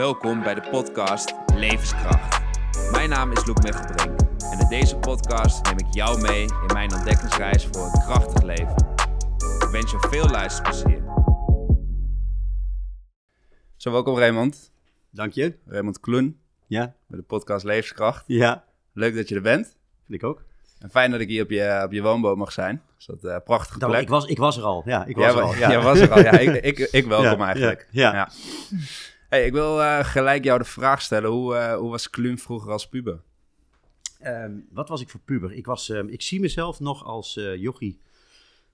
Welkom bij de podcast Levenskracht. Mijn naam is Loek Mechtelbrink en in deze podcast neem ik jou mee in mijn ontdekkingsreis voor een krachtig leven. Ik wens je veel luisterplezier. Zo, welkom Raymond. Dank je. Raymond Kloen Ja, bij de podcast Levenskracht. ja, Leuk dat je er bent. vind ik ook. En fijn dat ik hier op je, op je woonboot mag zijn. Is dat een prachtige Nou, plek. ik, was, ik was er al. Ja, ik was Jij er al. Ja. jij was er al. Ja, ik, ik, ik welkom Ja, eigenlijk. ja, ja. Hey, ik wil eh, gelijk jou de vraag stellen. Hoe, eh, hoe was Kluun vroeger als puber? Ehm, wat was ik voor puber? Ik, was, ehm, ik zie mezelf nog als eh jochie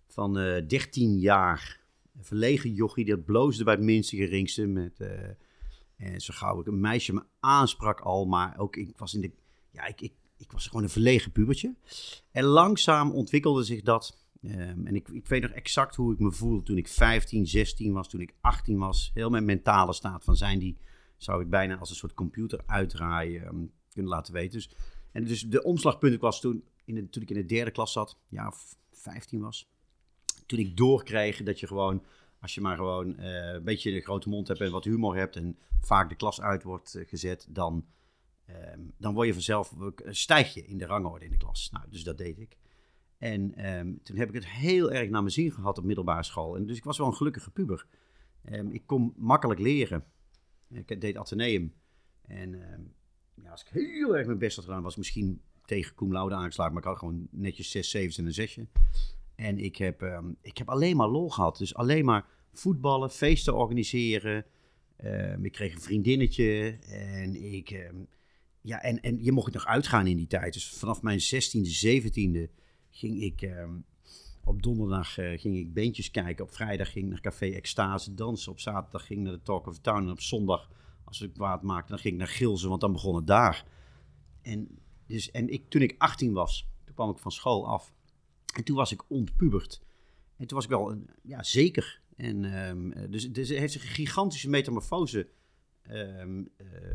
van eh 13 jaar. Een verlegen jochie, dat bloosde bij het minste geringste. Met, en zo gauw ik een meisje me aansprak al, maar ook ik was in de... Ja, ik, ik, ik was gewoon een verlegen pubertje. En langzaam ontwikkelde zich dat. Ehm, en ik, ik weet nog exact hoe ik me voelde toen ik 15, 16 was, toen ik 18 was. Heel mijn mentale staat van zijn, die zou ik bijna als een soort computer uitdraaien ehm, kunnen laten weten. Dus, en dus de omslagpunt was toen, in toen ik in de derde klas zat, ja, of 15 was. Toen ik doorkreeg dat je gewoon, als je maar gewoon eh, een beetje een grote mond hebt en wat humor hebt en vaak de klas uit wordt eh, gezet, dan, ehm, dan word je vanzelf, eh, stijg je in de rangorde in de klas. Nou, dus dat deed ik. En ehm, toen heb ik het heel erg naar mijn zin gehad op middelbare school. En dus ik was wel een gelukkige puber. Ehm, ik kon makkelijk leren. Ik deed ateneum. En ehm, ja, als ik heel erg mijn best had gedaan, was ik misschien tegen cum laude. Maar ik had gewoon netjes 6, 7 en een zesje. En ik heb, ik heb alleen maar lol gehad. Dus alleen maar voetballen, feesten organiseren. Ik kreeg een vriendinnetje. En ik... ja, en, en je mocht nog uitgaan in die tijd. Dus vanaf mijn 16e, 17e ging ik... ehm, op donderdag eh, ging ik beentjes kijken. Op vrijdag ging ik naar Café Extase dansen. Op zaterdag ging ik naar de Talk of Town. En op zondag, als ik kwaad maakte, dan ging ik naar Gilzen. Want dan begon het daar. En, dus, en ik, toen ik 18 was, toen kwam ik van school af. En toen was ik ontpubert. En toen was ik wel een, ja, zeker. En, ehm, eh, dus, dus er heeft een gigantische metamorfose eh,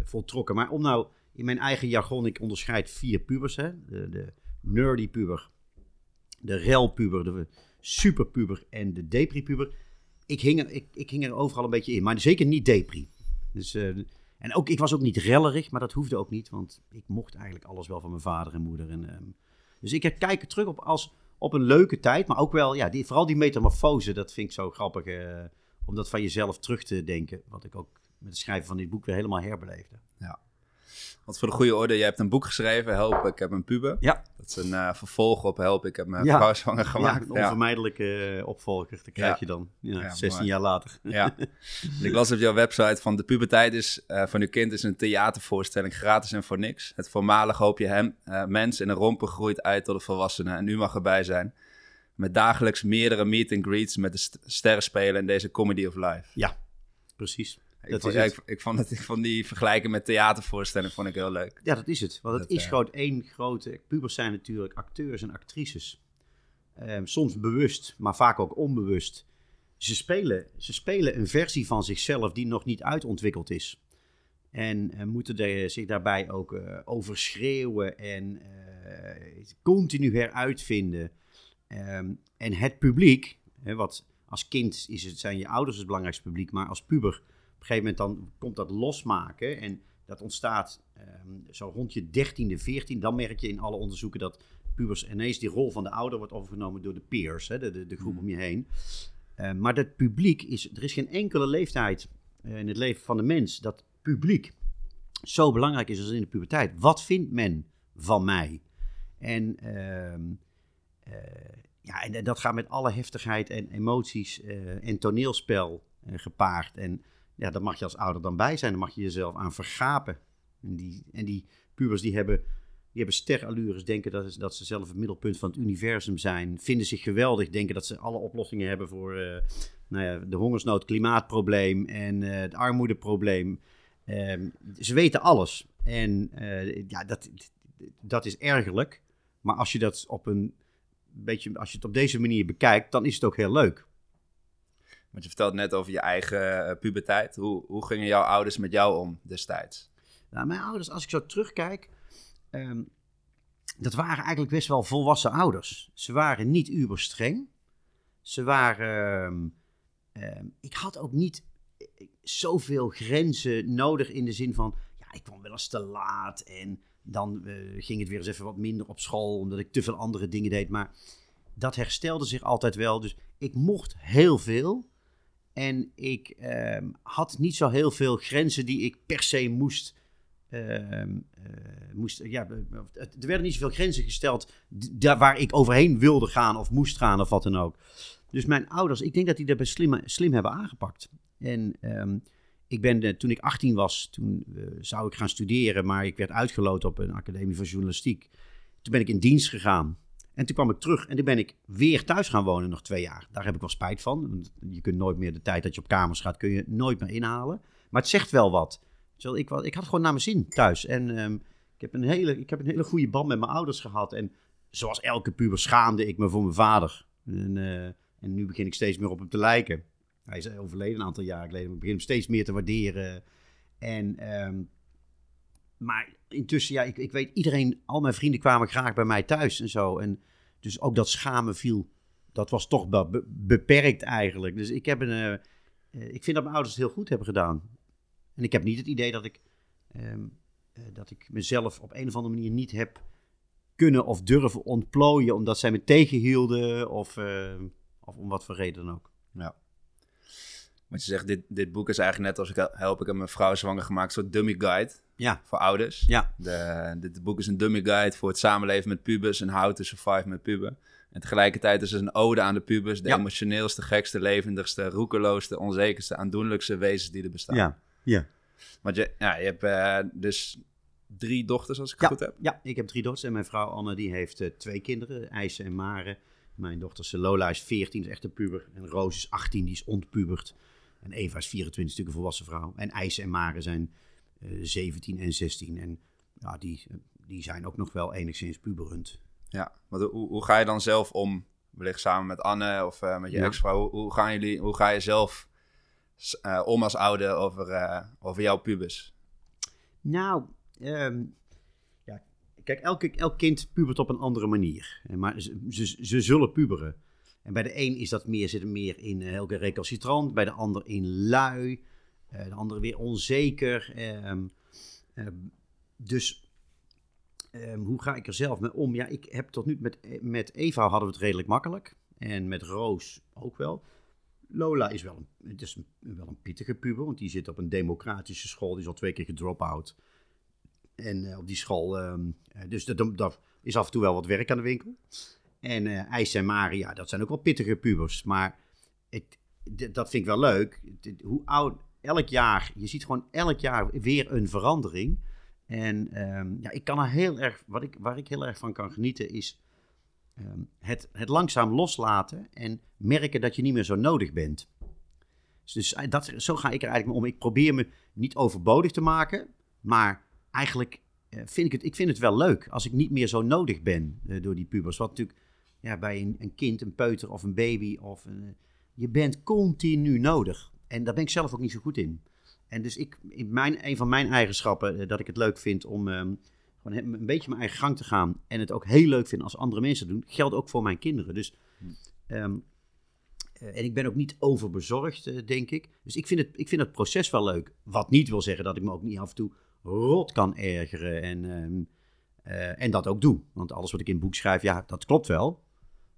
voltrokken. Maar om nou in mijn eigen jargon, ik onderscheid vier pubers. Hè? De, de nerdy puber, de relpuber, de superpuber en de depri-puber. Ik hing, er, ik, ik hing er overal een beetje in, maar zeker niet depri. Dus, eh, en ook, ik was ook niet rellerig, maar dat hoefde ook niet, want ik mocht eigenlijk alles wel van mijn vader en moeder. En, ehm, dus ik kijk er terug op als op een leuke tijd, maar ook wel, ja, die, vooral die metamorfose, dat vind ik zo grappig, eh, om dat van jezelf terug te denken. Wat ik ook met het schrijven van dit boek weer helemaal herbeleefde. Want voor de goede orde, je hebt een boek geschreven, Help, ik heb een puber. Ja. Dat is een eh, vervolg op Help, ik heb mijn Ja. vrouw zwanger Ja, gemaakt. een Ja, onvermijdelijke eh, opvolger, dat krijg Ja. je dan. Ja, Ja, 16 mooi. jaar later. ja. Ik las op jouw website van de puberteit is, eh, van uw kind is een theatervoorstelling, gratis en voor niks. Het voormalige hoopje hem, mens in een rompen groeit uit tot een volwassene en u mag erbij zijn. Met dagelijks meerdere meet and greets met de st- sterren spelen in deze comedy of life. Ja, precies. Ik Dat vond, ik, ik, vond het, ik vond die vergelijking met theatervoorstelling vond ik heel leuk. Ja, dat is het. Want het Dat, is eh, gewoon één grote... Pubers zijn natuurlijk acteurs en actrices. Ehm, soms bewust, maar vaak ook onbewust. Ze spelen, ze spelen een versie van zichzelf die nog niet uitontwikkeld is. En eh, moeten er, zich daarbij ook eh overschreeuwen en continu heruitvinden. Ehm, en het publiek, hè, wat als kind is het, zijn je ouders het belangrijkste publiek, maar als puber, een gegeven moment dan komt dat losmaken. En dat ontstaat ehm, zo rond je 13e, 14 Dan merk je in alle onderzoeken dat pubers ineens die rol van de ouder wordt overgenomen door de peers, hè, de, de, de groep om je heen. Eh, maar dat publiek is, er is geen enkele leeftijd eh, in het leven van de mens dat publiek zo belangrijk is als in de puberteit. Wat vindt men van mij? En, ehm, eh, ja, en dat gaat met alle heftigheid en emoties eh, en toneelspel gepaard. En ja, daar mag je als ouder dan bij zijn. Daar mag je jezelf aan vergapen. En die, en die pubers die hebben, die hebben sterallures, denken dat, dat ze zelf het middelpunt van het universum zijn. Vinden zich geweldig, denken dat ze alle oplossingen hebben voor eh, nou ja, de hongersnood, klimaatprobleem en eh, het armoedeprobleem. Ehm, ze weten alles. En eh, ja, dat, dat is ergerlijk. Maar als je dat op een beetje, als je het op deze manier bekijkt, dan is het ook heel leuk. Want je vertelt net over je eigen eh, puberteit. Hoe, hoe gingen jouw ouders met jou om destijds? Nou, mijn ouders, als ik zo terugkijk, ehm, dat waren eigenlijk best wel volwassen ouders. Ze waren niet uber streng. Ze waren. ehm, ehm, ik had ook niet zoveel grenzen nodig in de zin van, ja, ik kwam wel eens te laat en dan eh, ging het weer eens even wat minder op school, omdat ik te veel andere dingen deed. Maar dat herstelde zich altijd wel. Dus ik mocht heel veel. En ik ehm, had niet zo heel veel grenzen die ik per se moest. ehm, eh, moest ja, er werden niet zoveel grenzen gesteld daar waar ik overheen wilde gaan of moest gaan of wat dan ook. Dus mijn ouders, ik denk dat die dat best slim, slim hebben aangepakt. En ehm, ik ben, eh, toen ik 18 was, toen eh, zou ik gaan studeren, maar ik werd uitgeloot op een academie van journalistiek. Toen ben ik in dienst gegaan. En toen kwam ik terug en toen ben ik weer thuis gaan wonen nog twee jaar. Daar heb ik wel spijt van. Want je kunt nooit meer de tijd dat je op kamers gaat, kun je nooit meer inhalen. Maar het zegt wel wat. Ik, ik had gewoon naar mijn zin thuis. En ehm, ik, heb een hele, ik heb een hele goede band met mijn ouders gehad. En zoals elke puber schaamde ik me voor mijn vader. En, eh, en nu begin ik steeds meer op hem te lijken. Hij is overleden een aantal jaar geleden. maar Ik begin hem steeds meer te waarderen. En, ehm, maar intussen, ja, ik, ik weet, iedereen, al mijn vrienden kwamen graag bij mij thuis en zo. En dus ook dat schamen viel, dat was toch be- beperkt eigenlijk. Dus ik, heb een, eh, eh, ik vind dat mijn ouders het heel goed hebben gedaan. En ik heb niet het idee dat ik, ehm, eh, dat ik mezelf op een of andere manier niet heb kunnen of durven ontplooien, omdat zij me tegenhielden of, of om wat voor reden dan ook. Ja. Want je zegt, dit, dit boek is eigenlijk net als ik hel- help ik heb mijn vrouw zwanger gemaakt, soort dummy guide Ja, voor ouders. ja, De, dit boek is een dummy guide voor het samenleven met pubers en how to survive met puber. En tegelijkertijd is het een ode aan de pubers, de Ja. emotioneelste, gekste, levendigste, roekeloosste, onzekerste, aandoenlijkste wezens die er bestaan. ja, ja. Want je, ja, je hebt eh, dus drie dochters, als ik het Ja, goed heb. ja, ik heb drie dochters en mijn vrouw Anne die heeft eh, twee kinderen, IJse en Mare. Mijn dochter Lola is 14, is echt een puber. En Roos is 18, die is ontpubert. En Eva is 24, natuurlijk een volwassen vrouw. En IJse en Mare zijn eh 17 en 16. En ja, die, eh, die zijn ook nog wel enigszins puberend. Ja, want hoe, hoe ga je dan zelf om, wellicht samen met Anne of eh, met je Ja. ex-vrouw, hoe, hoe, gaan jullie, hoe ga je zelf eh, om als ouder over, eh, over jouw pubers? Nou, ehm, ja, kijk, elke, elk kind pubert op een andere manier. En Maar ze, ze, ze zullen puberen. En bij de een is dat meer, zit er meer in eh, heel recalcitrant, bij de ander in lui, eh, de andere weer onzeker. ehm, ehm, dus ehm, hoe ga ik er zelf mee om? Ja, ik heb tot nu met, met Eva hadden we het redelijk makkelijk. En met Roos ook wel. Lola is wel een, het is wel een pittige puber, want die zit op een democratische school. Die is al twee keer gedrop-out. En eh, op die school, eh, dus dat, dat is af en toe wel wat werk aan de winkel. En eh IJs en Maria, dat zijn ook wel pittige pubers. Maar dat vind ik wel leuk. Hoe oud, elk jaar, je ziet gewoon elk jaar weer een verandering. En ehm, ja, ik kan er heel erg, wat ik, waar ik heel erg van kan genieten is ehm, het, het langzaam loslaten en merken dat je niet meer zo nodig bent. Dus eh, dat, zo ga ik er eigenlijk om. Ik probeer me niet overbodig te maken, maar eigenlijk eh, vind ik het, ik vind het wel leuk als ik niet meer zo nodig ben eh, door die pubers. Wat natuurlijk ja, bij een, een kind, een peuter of een baby, of een, je bent continu nodig. En daar ben ik zelf ook niet zo goed in. En dus ik, in mijn, een van mijn eigenschappen, eh, dat ik het leuk vind om ehm, gewoon een beetje mijn eigen gang te gaan. En het ook heel leuk vind als andere mensen doen, geldt ook voor mijn kinderen. Dus, ehm, eh, en ik ben ook niet overbezorgd, eh, denk ik. Dus ik vind, het, ik vind het proces wel leuk. Wat niet wil zeggen dat ik me ook niet af en toe rot kan ergeren. En, ehm, eh, en dat ook doe. Want alles wat ik in het boek schrijf, ja, dat klopt wel.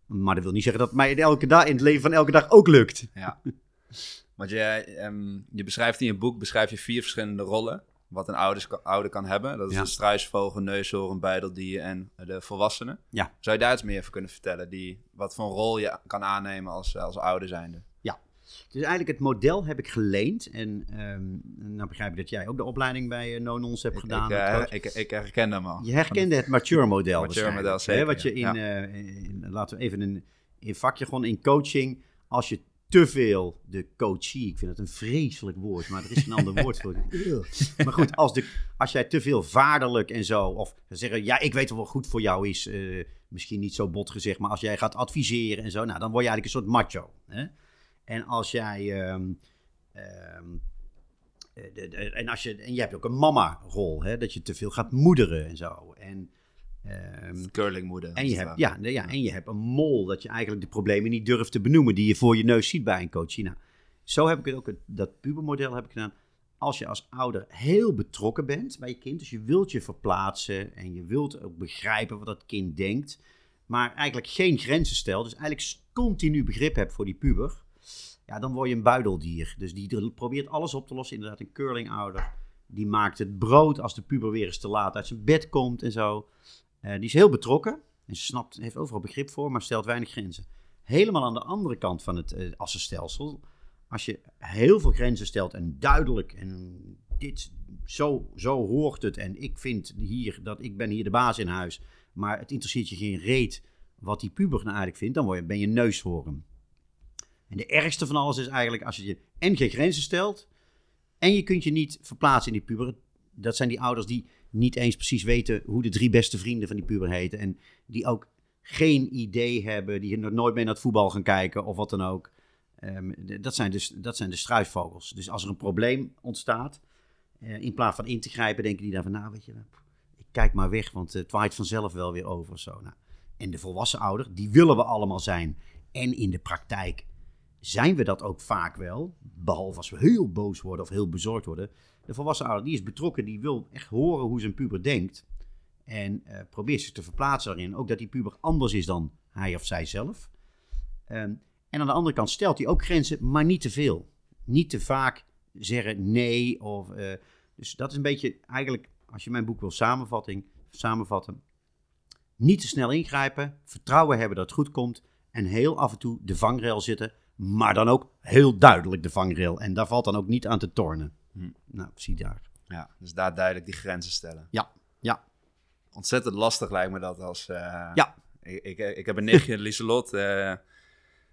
Maar dat wil niet zeggen dat het mij in, elke dag, in het leven van elke dag ook lukt. Ja. Want je, ehm, je beschrijft in je boek beschrijf je vier verschillende rollen. Wat een ouders, ouder kan hebben. Dat is Ja. een struisvogel, neushoorn, bijdeldier en de volwassene. Ja. Zou je daar iets meer over kunnen vertellen? Die, wat voor een rol je kan aannemen als, als ouder zijnde? Dus eigenlijk het model heb ik geleend. En ehm nou begrijp ik dat jij ook de opleiding bij uh, Nonons hebt Ik, gedaan. ik, eh, ik, ik herken hem al. Je herkende het mature model Mature model, hè? Wat je in, ja. eh, in- laten we even een, in vakjargon, in coaching, als je te veel de coachie, ik vind het een vreselijk woord, maar er is geen ander woord voor. maar goed, als, de, als jij te veel vaderlijk en zo, of zeggen, ja, ik weet wel wat goed voor jou is, eh, misschien niet zo bot gezegd, maar als jij gaat adviseren en zo, nou, dan word je eigenlijk een soort macho. Hè? En als jij... ehm, ehm, eh, de- de- en, als je, en je hebt ook een mama-rol, hè, dat je te veel gaat moederen en zo. En, ehm, Curlingmoeder. en, je hebt, ja, ja, en je hebt een mol, dat je eigenlijk de problemen niet durft te benoemen die je voor je neus ziet bij een coach. Nou, zo heb ik het ook, dat pubermodel heb ik gedaan. Als je als ouder heel betrokken bent bij je kind, dus je wilt je verplaatsen en je wilt ook begrijpen wat dat kind denkt, maar eigenlijk geen grenzen stelt, dus eigenlijk continu begrip hebt voor die puber, ja, dan word je een buideldier. Dus die probeert alles op te lossen, inderdaad een curlingouder. Die maakt het brood als de puber weer eens te laat uit zijn bed komt en zo. Eh, die is heel betrokken en ze snapt, heeft overal begrip voor, maar stelt weinig grenzen. Helemaal aan de andere kant van het eh assenstelsel, als je heel veel grenzen stelt en duidelijk en dit, zo, zo hoort het en ik vind hier dat ik ben hier de baas in huis, maar het interesseert je geen reet wat die puber nou eigenlijk vindt, dan ben je neushoorn. En de ergste van alles is eigenlijk als je je en geen grenzen stelt en je kunt je niet verplaatsen in die puber. Dat zijn die ouders die niet eens precies weten hoe de drie beste vrienden van die puber heten en die ook geen idee hebben, die nog nooit meer naar het voetbal gaan kijken of wat dan ook. Ehm, dat, zijn dus, dat zijn de struisvogels. Dus als er een probleem ontstaat, eh, in plaats van in te grijpen, denken die dan van, nou weet je, ik kijk maar weg, want het waait vanzelf wel weer over zo. Nou, en de volwassen ouder, die willen we allemaal zijn. En in de praktijk zijn we dat ook vaak wel, behalve als we heel boos worden of heel bezorgd worden. De volwassen ouder, die is betrokken, die wil echt horen hoe zijn puber denkt. En eh, probeert zich te verplaatsen daarin. Ook dat die puber anders is dan hij of zij zelf. Ehm, en aan de andere kant stelt hij ook grenzen, maar niet te veel. Niet te vaak zeggen nee. Of, eh, dus dat is een beetje eigenlijk, als je mijn boek wil samenvatting, samenvatten. Niet te snel ingrijpen, vertrouwen hebben dat het goed komt. En heel af en toe de vangrail zitten, maar dan ook heel duidelijk de vangrail. En daar valt dan ook niet aan te tornen. Hm. Nou, zie daar. Ja, dus daar duidelijk die grenzen stellen. Ja, ja. Ontzettend lastig lijkt me dat als... eh, Ja. Ik, ik, ik heb een nichtje, Lieselot. eh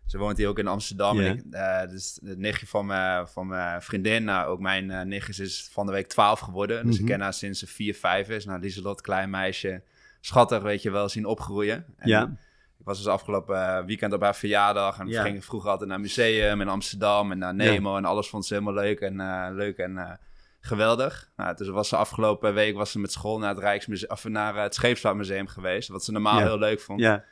ze woont hier ook in Amsterdam. Ik, eh, dus het nichtje van mijn, van mijn vriendin, nou, ook mijn nichtje is van de week 12 geworden. Dus Mhm. ik ken haar sinds ze 4, 5 is. Nou, Lieselot, klein meisje, schattig, weet je wel, zien opgroeien. En Ja. Ik was dus afgelopen eh, weekend op haar verjaardag. En Ja. we gingen vroeger altijd naar het museum in Amsterdam en naar Nemo. En alles vond ze helemaal leuk en, eh, leuk en eh, geweldig. Nou, dus was ze afgelopen week was ze met school naar het, Rijksmuseum, of naar het Scheepsvaartmuseum geweest. Wat ze normaal Ja. heel leuk vond. Ja,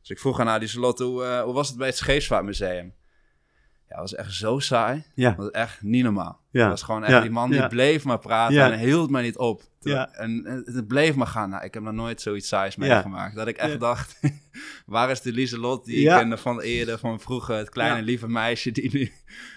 Dus ik vroeg aan haar, die Charlotte, hoe, hoe was het bij het Scheepsvaartmuseum? Ja, was echt zo saai. ja, Dat was echt niet normaal. Ja. Dat was gewoon echt, Ja. die man die Ja. bleef maar praten Ja. en hield maar niet op. Ja. En, en het bleef maar gaan. Nou, ik heb nog nooit zoiets saais meegemaakt. Dat ik echt dacht, waar is de Lieselot die ik kende van eerder, van vroeger, het kleine lieve meisje die nu,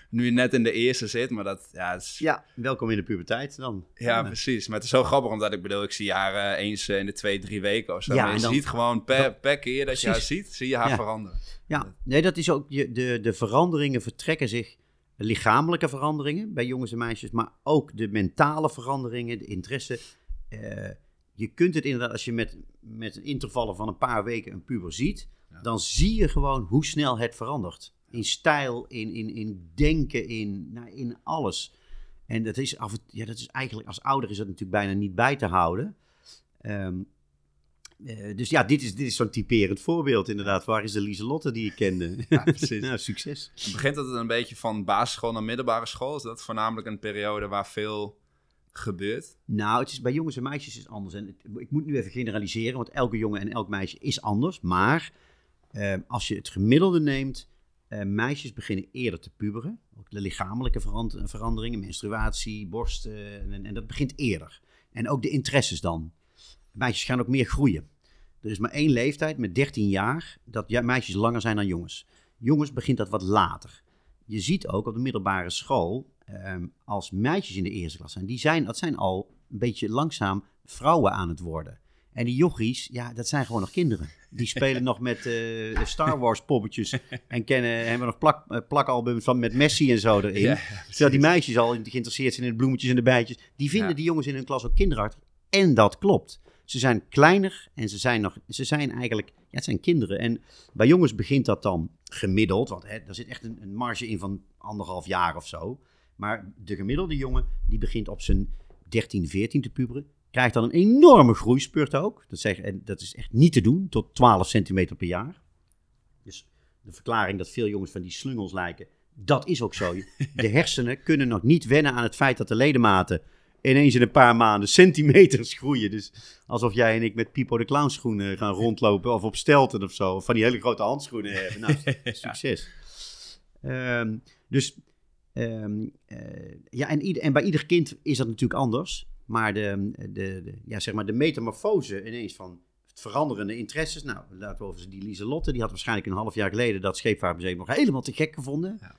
nu net in de eerste zit. Maar dat, ja, is, ja, welkom in de puberteit dan. ja, precies. Maar het is zo grappig, omdat ik bedoel, ik zie haar eh, eens eh, in de twee, drie weken of zo. Ja, maar je en dan- ziet gewoon per, per keer dat je haar ziet, zie je haar Ja. veranderen. Ja, nee, dat is ook, je, de, de veranderingen vertrekken zich, lichamelijke veranderingen bij jongens en meisjes, maar ook de mentale veranderingen, de interesse. Eh, je kunt het inderdaad, als je met, met een intervallen van een paar weken een puber ziet, Ja. dan zie je gewoon hoe snel het verandert. In stijl, in, in, in denken, in, nou, in alles. En dat is, af, ja, dat is eigenlijk, als ouder is dat natuurlijk bijna niet bij te houden. Ehm, eh, dus ja, dit is, dit is zo'n typerend voorbeeld inderdaad. Waar is de Lieselotte die ik kende? Ja, precies. nou, succes. En Begint het een beetje van basisschool naar middelbare school? Is dat voornamelijk een periode waar veel gebeurt? Nou, het is, bij jongens en meisjes is het anders. En het- ik moet nu even generaliseren, want elke jongen en elk meisje is anders. Maar eh, als je het gemiddelde neemt, eh, meisjes beginnen eerder te puberen. Ook de lichamelijke verand- veranderingen, menstruatie, borst, eh, en, en dat begint eerder. En ook de interesses dan. Meisjes gaan ook meer groeien. Er is maar één leeftijd met 13 jaar dat ja, meisjes langer zijn dan jongens. Jongens begint dat wat later. Je ziet ook op de middelbare school, ehm, als meisjes in de eerste klas zijn, die zijn, dat zijn al een beetje langzaam vrouwen aan het worden. En die jochies, ja, dat zijn gewoon nog kinderen. Die spelen nog met eh, Star Wars poppetjes en kennen, hebben nog plak, eh, plakalbums van, met Messi en zo erin. Terwijl die meisjes al geïnteresseerd zijn in de bloemetjes en de bijtjes. Die vinden Ja. die jongens in hun klas ook kinderachtig. En dat klopt. Ze zijn kleiner en ze zijn, nog, ze zijn eigenlijk, ja, het zijn kinderen. En bij jongens begint dat dan gemiddeld, want hè, er zit echt een, een marge in van anderhalf jaar of zo. Maar de gemiddelde jongen, die begint op zijn 13, 14 te puberen. Krijgt dan een enorme groeispurt ook. Dat, zeg, en dat is echt niet te doen, tot 12 centimeter per jaar. Dus de verklaring dat veel jongens van die slungels lijken, dat is ook zo. De hersenen kunnen nog niet wennen aan het feit dat de ledematen ineens in een paar maanden centimeters groeien. Dus alsof jij en ik met Pipo de Clown schoenen gaan rondlopen of op stelten of zo. Of van die hele grote handschoenen hebben. Nou, succes. Ehm, dus ehm, eh, ja, en, ieder, en bij ieder kind is dat natuurlijk anders. Maar de, de, de, ja, zeg maar de metamorfose ineens van veranderende interesses. Nou, laten we over die Lieselotte. Die had waarschijnlijk een half jaar geleden dat scheepvaartmuseum nog helemaal te gek gevonden. Ja.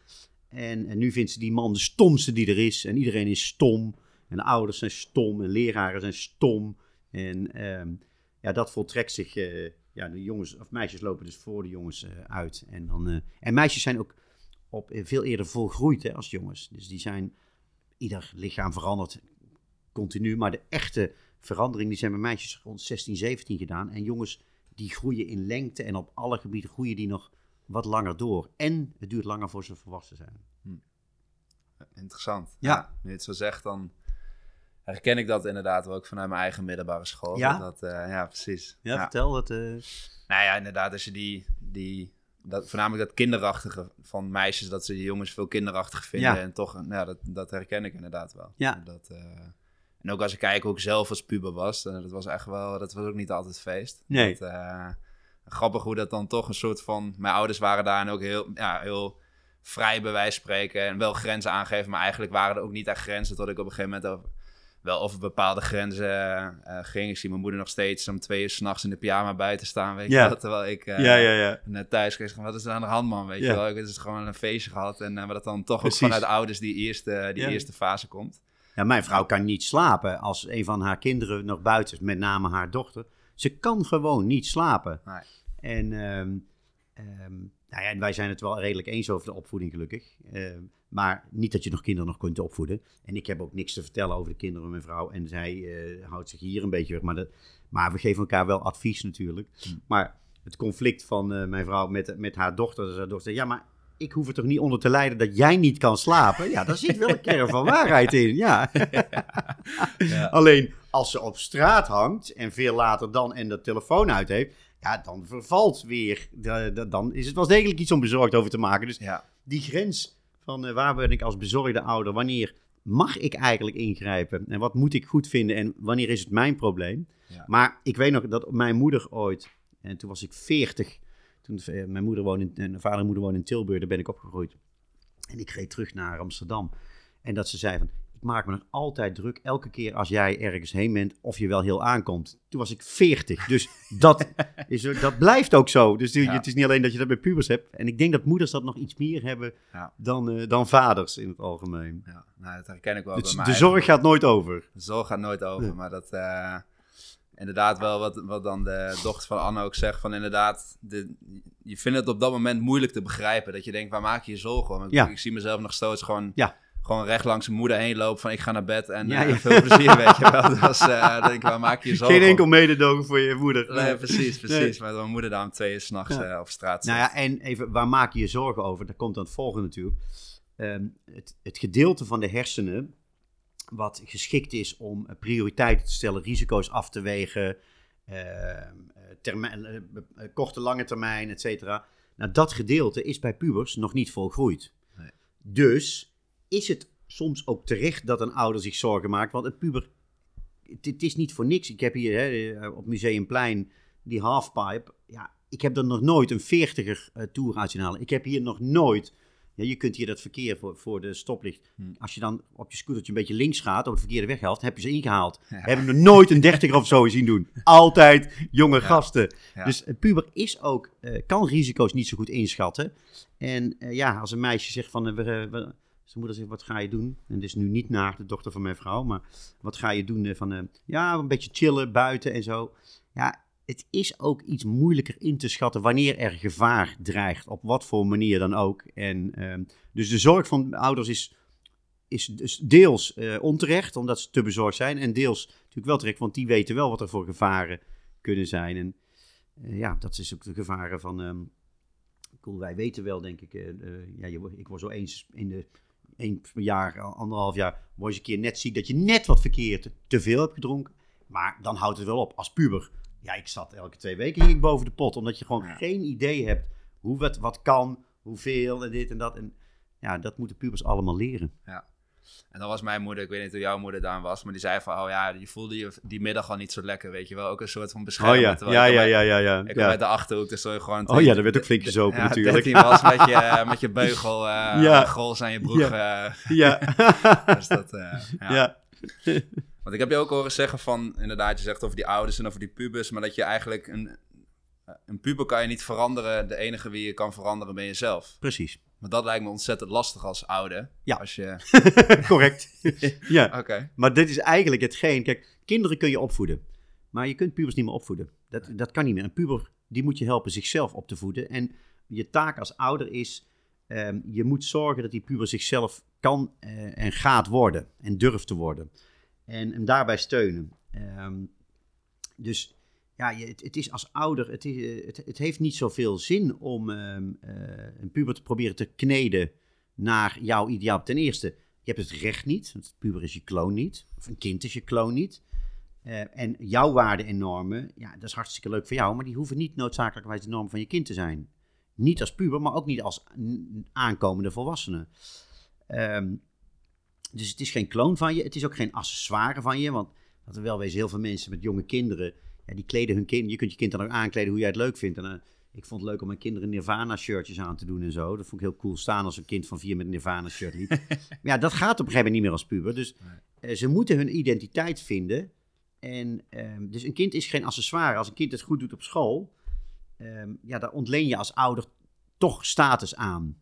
En, en nu vindt ze die man de stomste die er is. En iedereen is stom. En de ouders zijn stom. En leraren zijn stom. En ehm, ja, dat voltrekt zich. eh, ja, de jongens of meisjes lopen dus voor de jongens eh, uit. En, dan, eh, en meisjes zijn ook op, veel eerder volgroeid hè, als jongens. Dus die zijn. Ieder lichaam verandert continu. Maar de echte verandering die zijn bij meisjes rond 16, 17 gedaan. En jongens die groeien in lengte. En op alle gebieden groeien die nog wat langer door. En het duurt langer voor ze volwassen zijn. Interessant. Ja. Nu je het zo zegt, dan herken ik dat inderdaad wel ook vanuit mijn eigen middelbare school. Ja? Dat, eh, ja, precies. Ja, vertel dat. eh, Nou ja, inderdaad, als je die, die dat, voornamelijk dat kinderachtige van meisjes, dat ze die jongens veel kinderachtig vinden. Ja. En toch, nou, ja, dat, dat herken ik inderdaad wel. Ja. Dat, eh, en ook als ik kijk hoe ik zelf als puber was, eh, dat was echt wel, dat was ook niet altijd feest. Nee. Dat, eh, grappig hoe dat dan toch een soort van, mijn ouders waren daar en ook heel, ja, heel vrij bij wijze spreken en wel grenzen aangeven, maar eigenlijk waren er ook niet echt grenzen tot ik op een gegeven moment over, wel over bepaalde grenzen eh, ging. Ik zie mijn moeder nog steeds om twee uur s'nachts in de pyjama buiten staan, weet je wel, terwijl ik ja. net thuis kreeg. Wat is er aan de hand, man? Weet je wel, ik heb dus gewoon een feestje gehad en uh, maar dat dan toch Precies. ook vanuit ouders die eerste, die eerste fase komt. Ja, mijn vrouw kan niet slapen als een van haar kinderen nog buiten is, met name haar dochter. Ze kan gewoon niet slapen. Nee. En ehm, ehm, nou ja, en wij zijn het wel redelijk eens over de opvoeding, gelukkig. Ehm, maar niet dat je nog kinderen nog kunt opvoeden. En ik heb ook niks te vertellen over de kinderen van mijn vrouw. En zij eh, houdt zich hier een beetje weg. Maar, dat, maar we geven elkaar wel advies natuurlijk. Maar het conflict van eh, mijn vrouw met, met haar dochter. Dus haar dochter ja, maar ik hoef er toch niet onder te lijden dat jij niet kan slapen? Ja, daar zit wel een kern van waarheid in. Ja. Ja. Alleen als ze op straat hangt en veel later dan en de telefoon uit heeft, ja, dan vervalt weer. Da- da- Dan is het wel degelijk iets om bezorgd over te maken. Dus Ja, die grens van eh, waar ben ik als bezorgde ouder, wanneer mag ik eigenlijk ingrijpen en wat moet ik goed vinden en wanneer is het mijn probleem? Ja. Maar ik weet nog dat mijn moeder ooit, en toen was ik 40, toen eh, mijn moeder woonde in, en vader en moeder woonden in Tilburg, daar ben ik opgegroeid. En ik reed terug naar Amsterdam. En dat ze zei van, ik maak me nog altijd druk elke keer als jij ergens heen bent of je wel heel aankomt. Toen was ik 40, dus dat, is, dat blijft ook zo. Dus die- Ja. het is niet alleen dat je dat bij pubers hebt. En ik denk dat moeders dat nog iets meer hebben Ja. dan, eh, dan vaders in het algemeen. ja. Nou, dat herken ik wel. Dus bij de mijn zorg gaat nooit over. De zorg gaat nooit over, maar dat... eh, inderdaad wel wat, wat dan de dochter van Anne ook zegt, van inderdaad, de, je vindt het op dat moment moeilijk te begrijpen. Dat je denkt, waar maak je je zorgen om? Ik, Ja. ik zie mezelf nog steeds gewoon, Ja. gewoon recht langs zijn moeder heen lopen van ik ga naar bed en Ja, eh, veel plezier, weet je wel. Dus eh, dan denk ik, waar maak je je zorgen Geen enkel mededogen voor je moeder. Nee, precies, precies. Nee. Maar mijn moeder daar om twee uur s'nachts eh op straat zit. Nou ja, en even, waar maak je je zorgen over? Daar komt dan het volgende natuurlijk. Ehm, het, het gedeelte van de hersenen wat geschikt is om eh, prioriteiten te stellen, risico's af te wegen, eh, termijn, eh, eh, korte, lange termijn, et cetera. Nou, dat gedeelte is bij pubers nog niet volgroeid. Nee. Dus is het soms ook terecht dat een ouder zich zorgen maakt, want een puber, het, het is niet voor niks. Ik heb hier hè, op Museumplein die halfpipe. Ja, ik heb er nog nooit een 40er tour uit zien halen. Ik heb hier nog nooit. Ja, je kunt hier dat verkeer voor, voor de stoplicht. Hmm. Als je dan op je scootertje een beetje links gaat, op de verkeerde weg helft, heb je ze ingehaald. Ja. Hebben nog nooit een 30er of zo zien doen. Altijd jonge gasten. Dus een puber is ook, eh, kan risico's niet zo goed inschatten. En eh, ja, als een meisje zegt van, eh, we, eh, we- zijn moeder zegt, wat ga je doen? En dit is nu niet naar de dochter van mijn vrouw, maar wat ga je doen? eh, Van, eh, ja, een beetje chillen buiten en zo. Ja, het is ook iets moeilijker in te schatten wanneer er gevaar dreigt, op wat voor manier dan ook. En ehm, dus de zorg van ouders is, is dus deels eh, onterecht, omdat ze te bezorgd zijn, en deels natuurlijk wel terecht, want die weten wel wat er voor gevaren kunnen zijn. En eh, ja, dat is ook de gevaren van. ehm, cool, wij weten wel, denk ik. eh, ja, je, ik word zo eens in de een jaar, anderhalf jaar, word je een keer net ziek dat je net wat verkeerd te veel hebt gedronken. Maar dan houdt het wel op. Als puber, ja, ik zat elke twee weken ik boven de pot, omdat je gewoon Ja. geen idee hebt hoe wat, wat kan, hoeveel en dit en dat. En ja, dat moeten pubers allemaal leren. En dan was mijn moeder, ik weet niet hoe jouw moeder daar was, maar die zei van, oh ja, je voelde je die middag al niet zo lekker, weet je wel. Ook een soort van bescherming. Oh ja, ja, ja, ja, ja, ja. Ik ja. met de Achterhoek, dus zo gewoon... Oh ja, dat werd ook flink gezopen ja, natuurlijk. 13 was met je, met je beugel, uh, Ja. aan je broek. Ja. Ja. dus dat, eh, ja. Want ik heb je ook horen zeggen van, inderdaad, je zegt over die ouders en over die pubers, maar dat je eigenlijk een, een puber kan je niet veranderen. De enige wie je kan veranderen ben jezelf. Precies. Maar dat lijkt me ontzettend lastig als ouder. Ja. Als je... Correct. ja. Oké. Maar dit is eigenlijk hetgeen. Kijk, kinderen kun je opvoeden. Maar je kunt pubers niet meer opvoeden. Dat, dat kan niet meer. Een puber, die moet je helpen zichzelf op te voeden. En je taak als ouder is, ehm, je moet zorgen dat die puber zichzelf kan eh, en gaat worden. En durft te worden. En hem daarbij steunen. Ehm, dus ja, het, het is als ouder, het, is, het, het heeft niet zoveel zin om ehm, eh, een puber te proberen te kneden naar jouw ideaal. Ten eerste, je hebt het recht niet, want puber is je kloon niet. Of een kind is je kloon niet. Eh, en jouw waarden en normen, ja, dat is hartstikke leuk voor jou, maar die hoeven niet noodzakelijkerwijs de norm van je kind te zijn. Niet als puber, maar ook niet als aankomende volwassene. Ehm, dus het is geen kloon van je, het is ook geen accessoire van je, want laten we wel wezen, heel veel mensen met jonge kinderen, ja, die kleden hun kind, je kunt je kind dan ook aankleden hoe jij het leuk vindt. En, eh, ik vond het leuk om mijn kinderen Nirvana-shirtjes aan te doen en zo. Dat vond ik heel cool staan als een kind van vier met een Nirvana-shirt liep. maar ja, dat gaat op een gegeven moment niet meer als puber. Dus eh, ze moeten hun identiteit vinden. En ehm, dus een kind is geen accessoire. Als een kind het goed doet op school, ehm, ja, daar ontleen je als ouder toch status aan.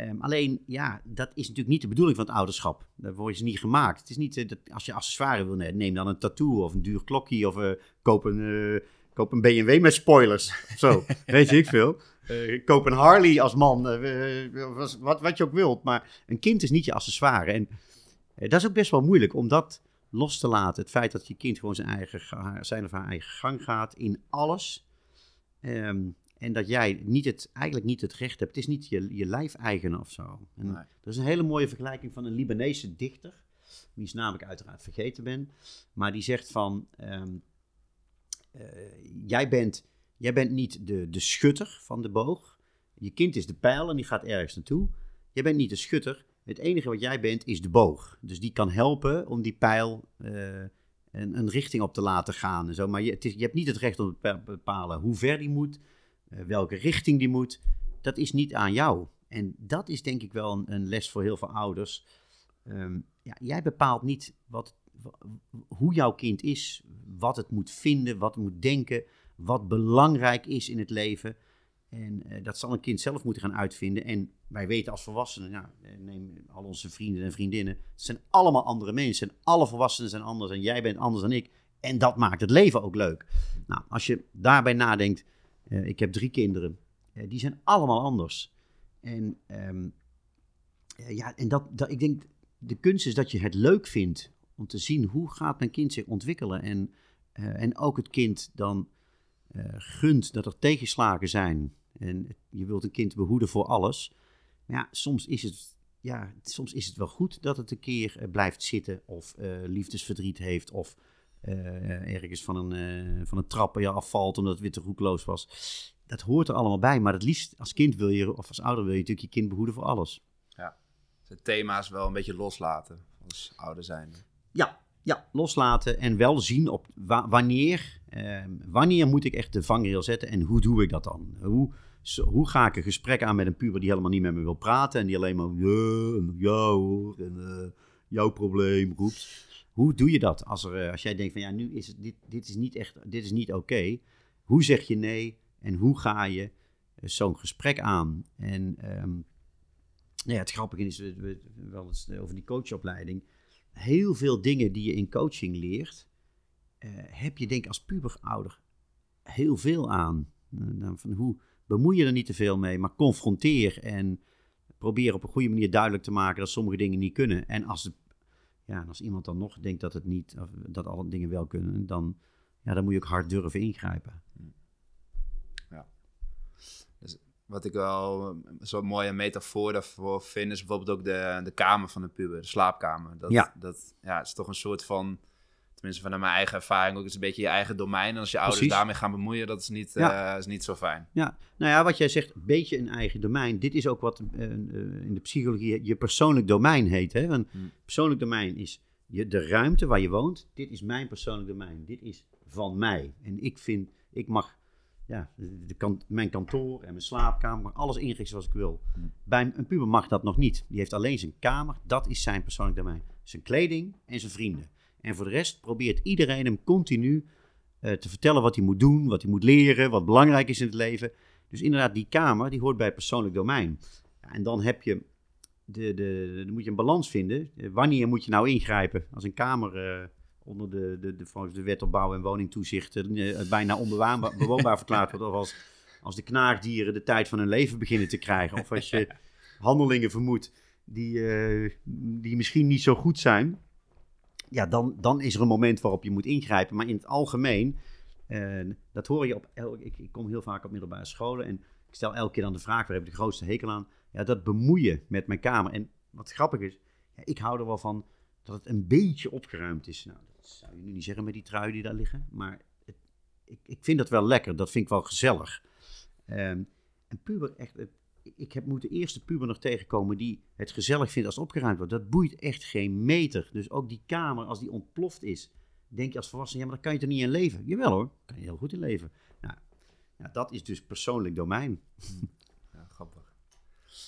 Ehm, alleen, ja, dat is natuurlijk niet de bedoeling van het ouderschap. Daarvoor is het niet gemaakt. Het is niet, eh, dat, als je accessoire wil, nee, neem dan een tattoo of een duur klokje of eh, koop, een, eh, koop een BMW met spoilers. Zo, weet je ik veel. Koop een Harley als man, wat, wat je ook wilt. Maar een kind is niet je accessoire. En dat is ook best wel moeilijk om dat los te laten. Het feit dat je kind gewoon zijn, eigen, zijn of haar eigen gang gaat in alles. Ehm, en dat jij niet het, eigenlijk niet het recht hebt. Het is niet je, je lijfeigen of zo. En Nee. Er is een hele mooie vergelijking van een Libanese dichter. Wiens naam ik uiteraard vergeten ben. Maar die zegt van... ehm, eh, jij, bent, jij bent niet de, de schutter van de boog. Je kind is de pijl en die gaat ergens naartoe. Jij bent niet de schutter. Het enige wat jij bent is de boog. Dus die kan helpen om die pijl eh, een, een richting op te laten gaan. En zo. Maar je, het is, je hebt niet het recht om te bepa- bepalen hoe ver die moet, welke richting die moet. Dat is niet aan jou. En dat is denk ik wel een, een les voor heel veel ouders. Ehm, ja, jij bepaalt niet wat, wa- hoe jouw kind is, wat het moet vinden, wat het moet denken, wat belangrijk is in het leven. En eh, dat zal een kind zelf moeten gaan uitvinden. En wij weten als volwassenen, eh, neem al onze vrienden en vriendinnen, het zijn allemaal andere mensen. En alle volwassenen zijn anders en jij bent anders dan ik. En dat maakt het leven ook leuk. Nou, als je daarbij nadenkt, eh, ik heb drie kinderen, eh, die zijn allemaal anders. En, eh, ja, en dat, dat, ik denk, de kunst is dat je het leuk vindt om te zien hoe gaat mijn kind zich ontwikkelen. En, en ook het kind dan gunt dat er tegenslagen zijn. En je wilt een kind behoeden voor alles. Maar ja, soms is het, ja, soms is het wel goed dat het een keer blijft zitten of liefdesverdriet heeft of ergens van een, eh, van een trap ja, afvalt omdat het weer te roekloos was. Dat hoort er allemaal bij, maar het liefst als kind wil je, of als ouder wil je natuurlijk je kind behoeden voor alles. De thema's wel een beetje loslaten als ouder zijn. Ja, ja, loslaten en wel zien op wa- wanneer, ehm, wanneer moet ik echt de vangrail zetten en hoe doe ik dat dan? Hoe, zo- hoe ga ik een gesprek aan met een puber die helemaal niet met me wil praten en die alleen maar ja, en ja hoor, en eh, jouw probleem roept. Hoe doe je dat als, er, eh, als jij denkt van ja, nu is het, dit, dit is niet echt, dit is niet oké. Hoe zeg je nee en hoe ga je eh, zo'n gesprek aan? En ehm, nou ja, het grappige is, we, we, we hadden het over die coachopleiding heel veel dingen die je in coaching leert, eh, heb je denk ik als puberouder heel veel aan. Eh, dan van hoe bemoei je er niet te veel mee, maar confronteer en probeer op een goede manier duidelijk te maken dat sommige dingen niet kunnen. En als, de, ja, als iemand dan nog denkt dat het niet, of dat alle dingen wel kunnen, dan, ja, dan moet je ook hard durven ingrijpen. Wat ik wel zo'n mooie metafoor daarvoor vind, is bijvoorbeeld ook de, de kamer van de puber, de slaapkamer. Dat, Ja. Dat ja, het is toch een soort van tenminste vanuit mijn eigen ervaring, ook is een beetje je eigen domein. En als je ouders daarmee gaan bemoeien, dat is niet, Ja. eh, is niet zo fijn. Ja, nou ja, wat jij zegt, een beetje een eigen domein. Dit is ook wat eh, eh, in de psychologie je persoonlijk domein heet. Hè? Een Hmm. persoonlijk domein is je, de ruimte waar je woont. Dit is mijn persoonlijk domein. Dit is van mij. En ik vind, ik mag ja, de mijn kantoor en mijn slaapkamer, alles inrichten zoals ik wil. Hmm. Bij een puber mag dat nog niet. Die heeft alleen zijn kamer, dat is zijn persoonlijk domein. Zijn kleding en zijn vrienden. En voor de rest probeert iedereen hem continu eh, te vertellen wat hij moet doen, wat hij moet leren, wat belangrijk is in het leven. Dus inderdaad, die kamer, die hoort bij het persoonlijk domein. Ja, en dan heb je, de, de, dan moet je een balans vinden. Eh, Wanneer moet je nou ingrijpen? Als een kamer eh, onder de, de, de, volgens de wet op bouw- en woningtoezicht bijna onbewoonbaar bewoonbaar verklaard wordt. Of als, als de knaagdieren de tijd van hun leven beginnen te krijgen. Of als je handelingen vermoedt die, die misschien niet zo goed zijn. Ja, dan, dan is er een moment waarop je moet ingrijpen. Maar in het algemeen, eh, dat hoor je op... ik, ik kom heel vaak op middelbare scholen en ik stel elke keer dan de vraag, waar heb ik de grootste hekel aan? Ja, dat bemoeien met mijn kamer. En wat grappig is, ja, ik hou er wel van dat het een beetje opgeruimd is. Nou, dat zou je nu niet zeggen met die trui die daar liggen, maar het, ik, ik vind dat wel lekker. Dat vind ik wel gezellig. Ehm, en puber, echt, ik heb moet de eerste puber nog tegenkomen die het gezellig vindt als het opgeruimd wordt. Dat boeit echt geen meter. Dus ook die kamer, als die ontploft is, denk je als volwassene, ja, maar daar kan je toch niet in leven? Jawel hoor, kan je heel goed in leven. Nou, ja, dat is dus persoonlijk domein. Ja, grappig.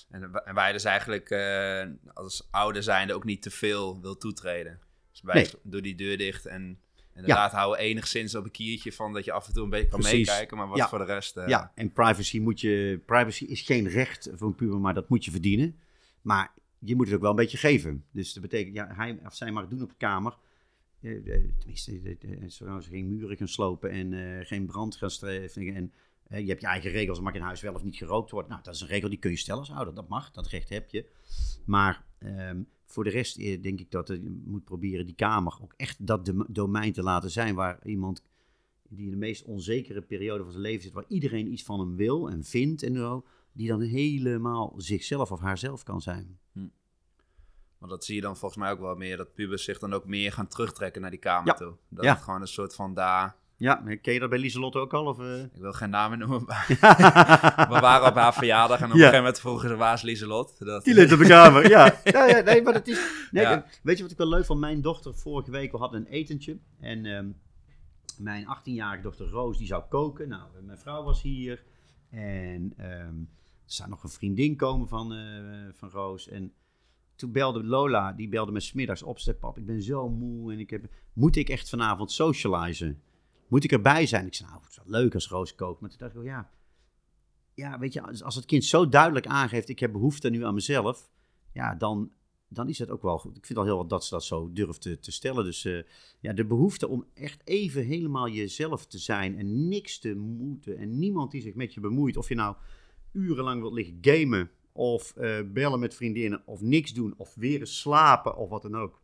En, en waar je dus eigenlijk eh, als ouder zijnde ook niet te veel wil toetreden. Dus bij Nee. doe die deur dicht en inderdaad houden enigszins op een kiertje van dat je af en toe een beetje kan Precies. meekijken, maar wat Ja. voor de rest... eh, Ja, en privacy moet je. Privacy is geen recht voor een puber, maar dat moet je verdienen. Maar je moet het ook wel een beetje geven. Dus dat betekent, ja, hij of zij mag het doen op de kamer. Eh, tenminste, zolang ze geen muren gaan slopen en geen brand gaan streven. En je hebt je eigen regels, mag in huis wel of niet gerookt wordt. Nou, dat is een regel die kun je stellen als ouder. Dat mag, dat recht heb je. Maar ehm, voor de rest eh, denk ik dat je moet proberen die kamer ook echt dat dom- domein te laten zijn waar iemand die in de meest onzekere periode van zijn leven zit, waar iedereen iets van hem wil en vindt en zo, die dan helemaal zichzelf of haarzelf kan zijn. Want dat zie je dan volgens mij ook wel meer, dat pubers zich dan ook meer gaan terugtrekken naar die kamer Ja. toe. Dat Ja. het gewoon een soort van daar... Ja, ken je dat bij Lieselotte ook al? Of, eh? Ik wil geen namen noemen, maar we waren op haar verjaardag en op een Ja. gegeven moment vroegen ze, waar is Lieselot? Dat, Die ligt op de kamer, ja. ja, ja nee, maar dat is... Nee, Ja. Weet je wat ik wel leuk vond? Mijn dochter vorige week, we hadden een etentje. En ehm, mijn 18-jarige dochter Roos, die zou koken. Nou, mijn vrouw was hier. En ehm, er zou nog een vriendin komen van, eh, van Roos. En toen belde Lola, die belde me smiddags op. Ze zei, pap, ik ben zo moe en ik heb... Moet ik echt vanavond socializen? Moet ik erbij zijn? Ik zei, nou, het is wel leuk als Roos kookt. Maar toen dacht ik, wel, ja... Ja, weet je, als, het kind zo duidelijk aangeeft... ik heb behoefte nu aan mezelf... ja, dan, dan is het ook wel goed. Ik vind al heel wat dat ze dat zo durft te, te stellen. Dus eh, ja, de behoefte om echt even helemaal jezelf te zijn... en niks te moeten en niemand die zich met je bemoeit... of je nou urenlang wilt liggen gamen... of eh, bellen met vriendinnen... of niks doen, of weer eens slapen... of wat dan ook.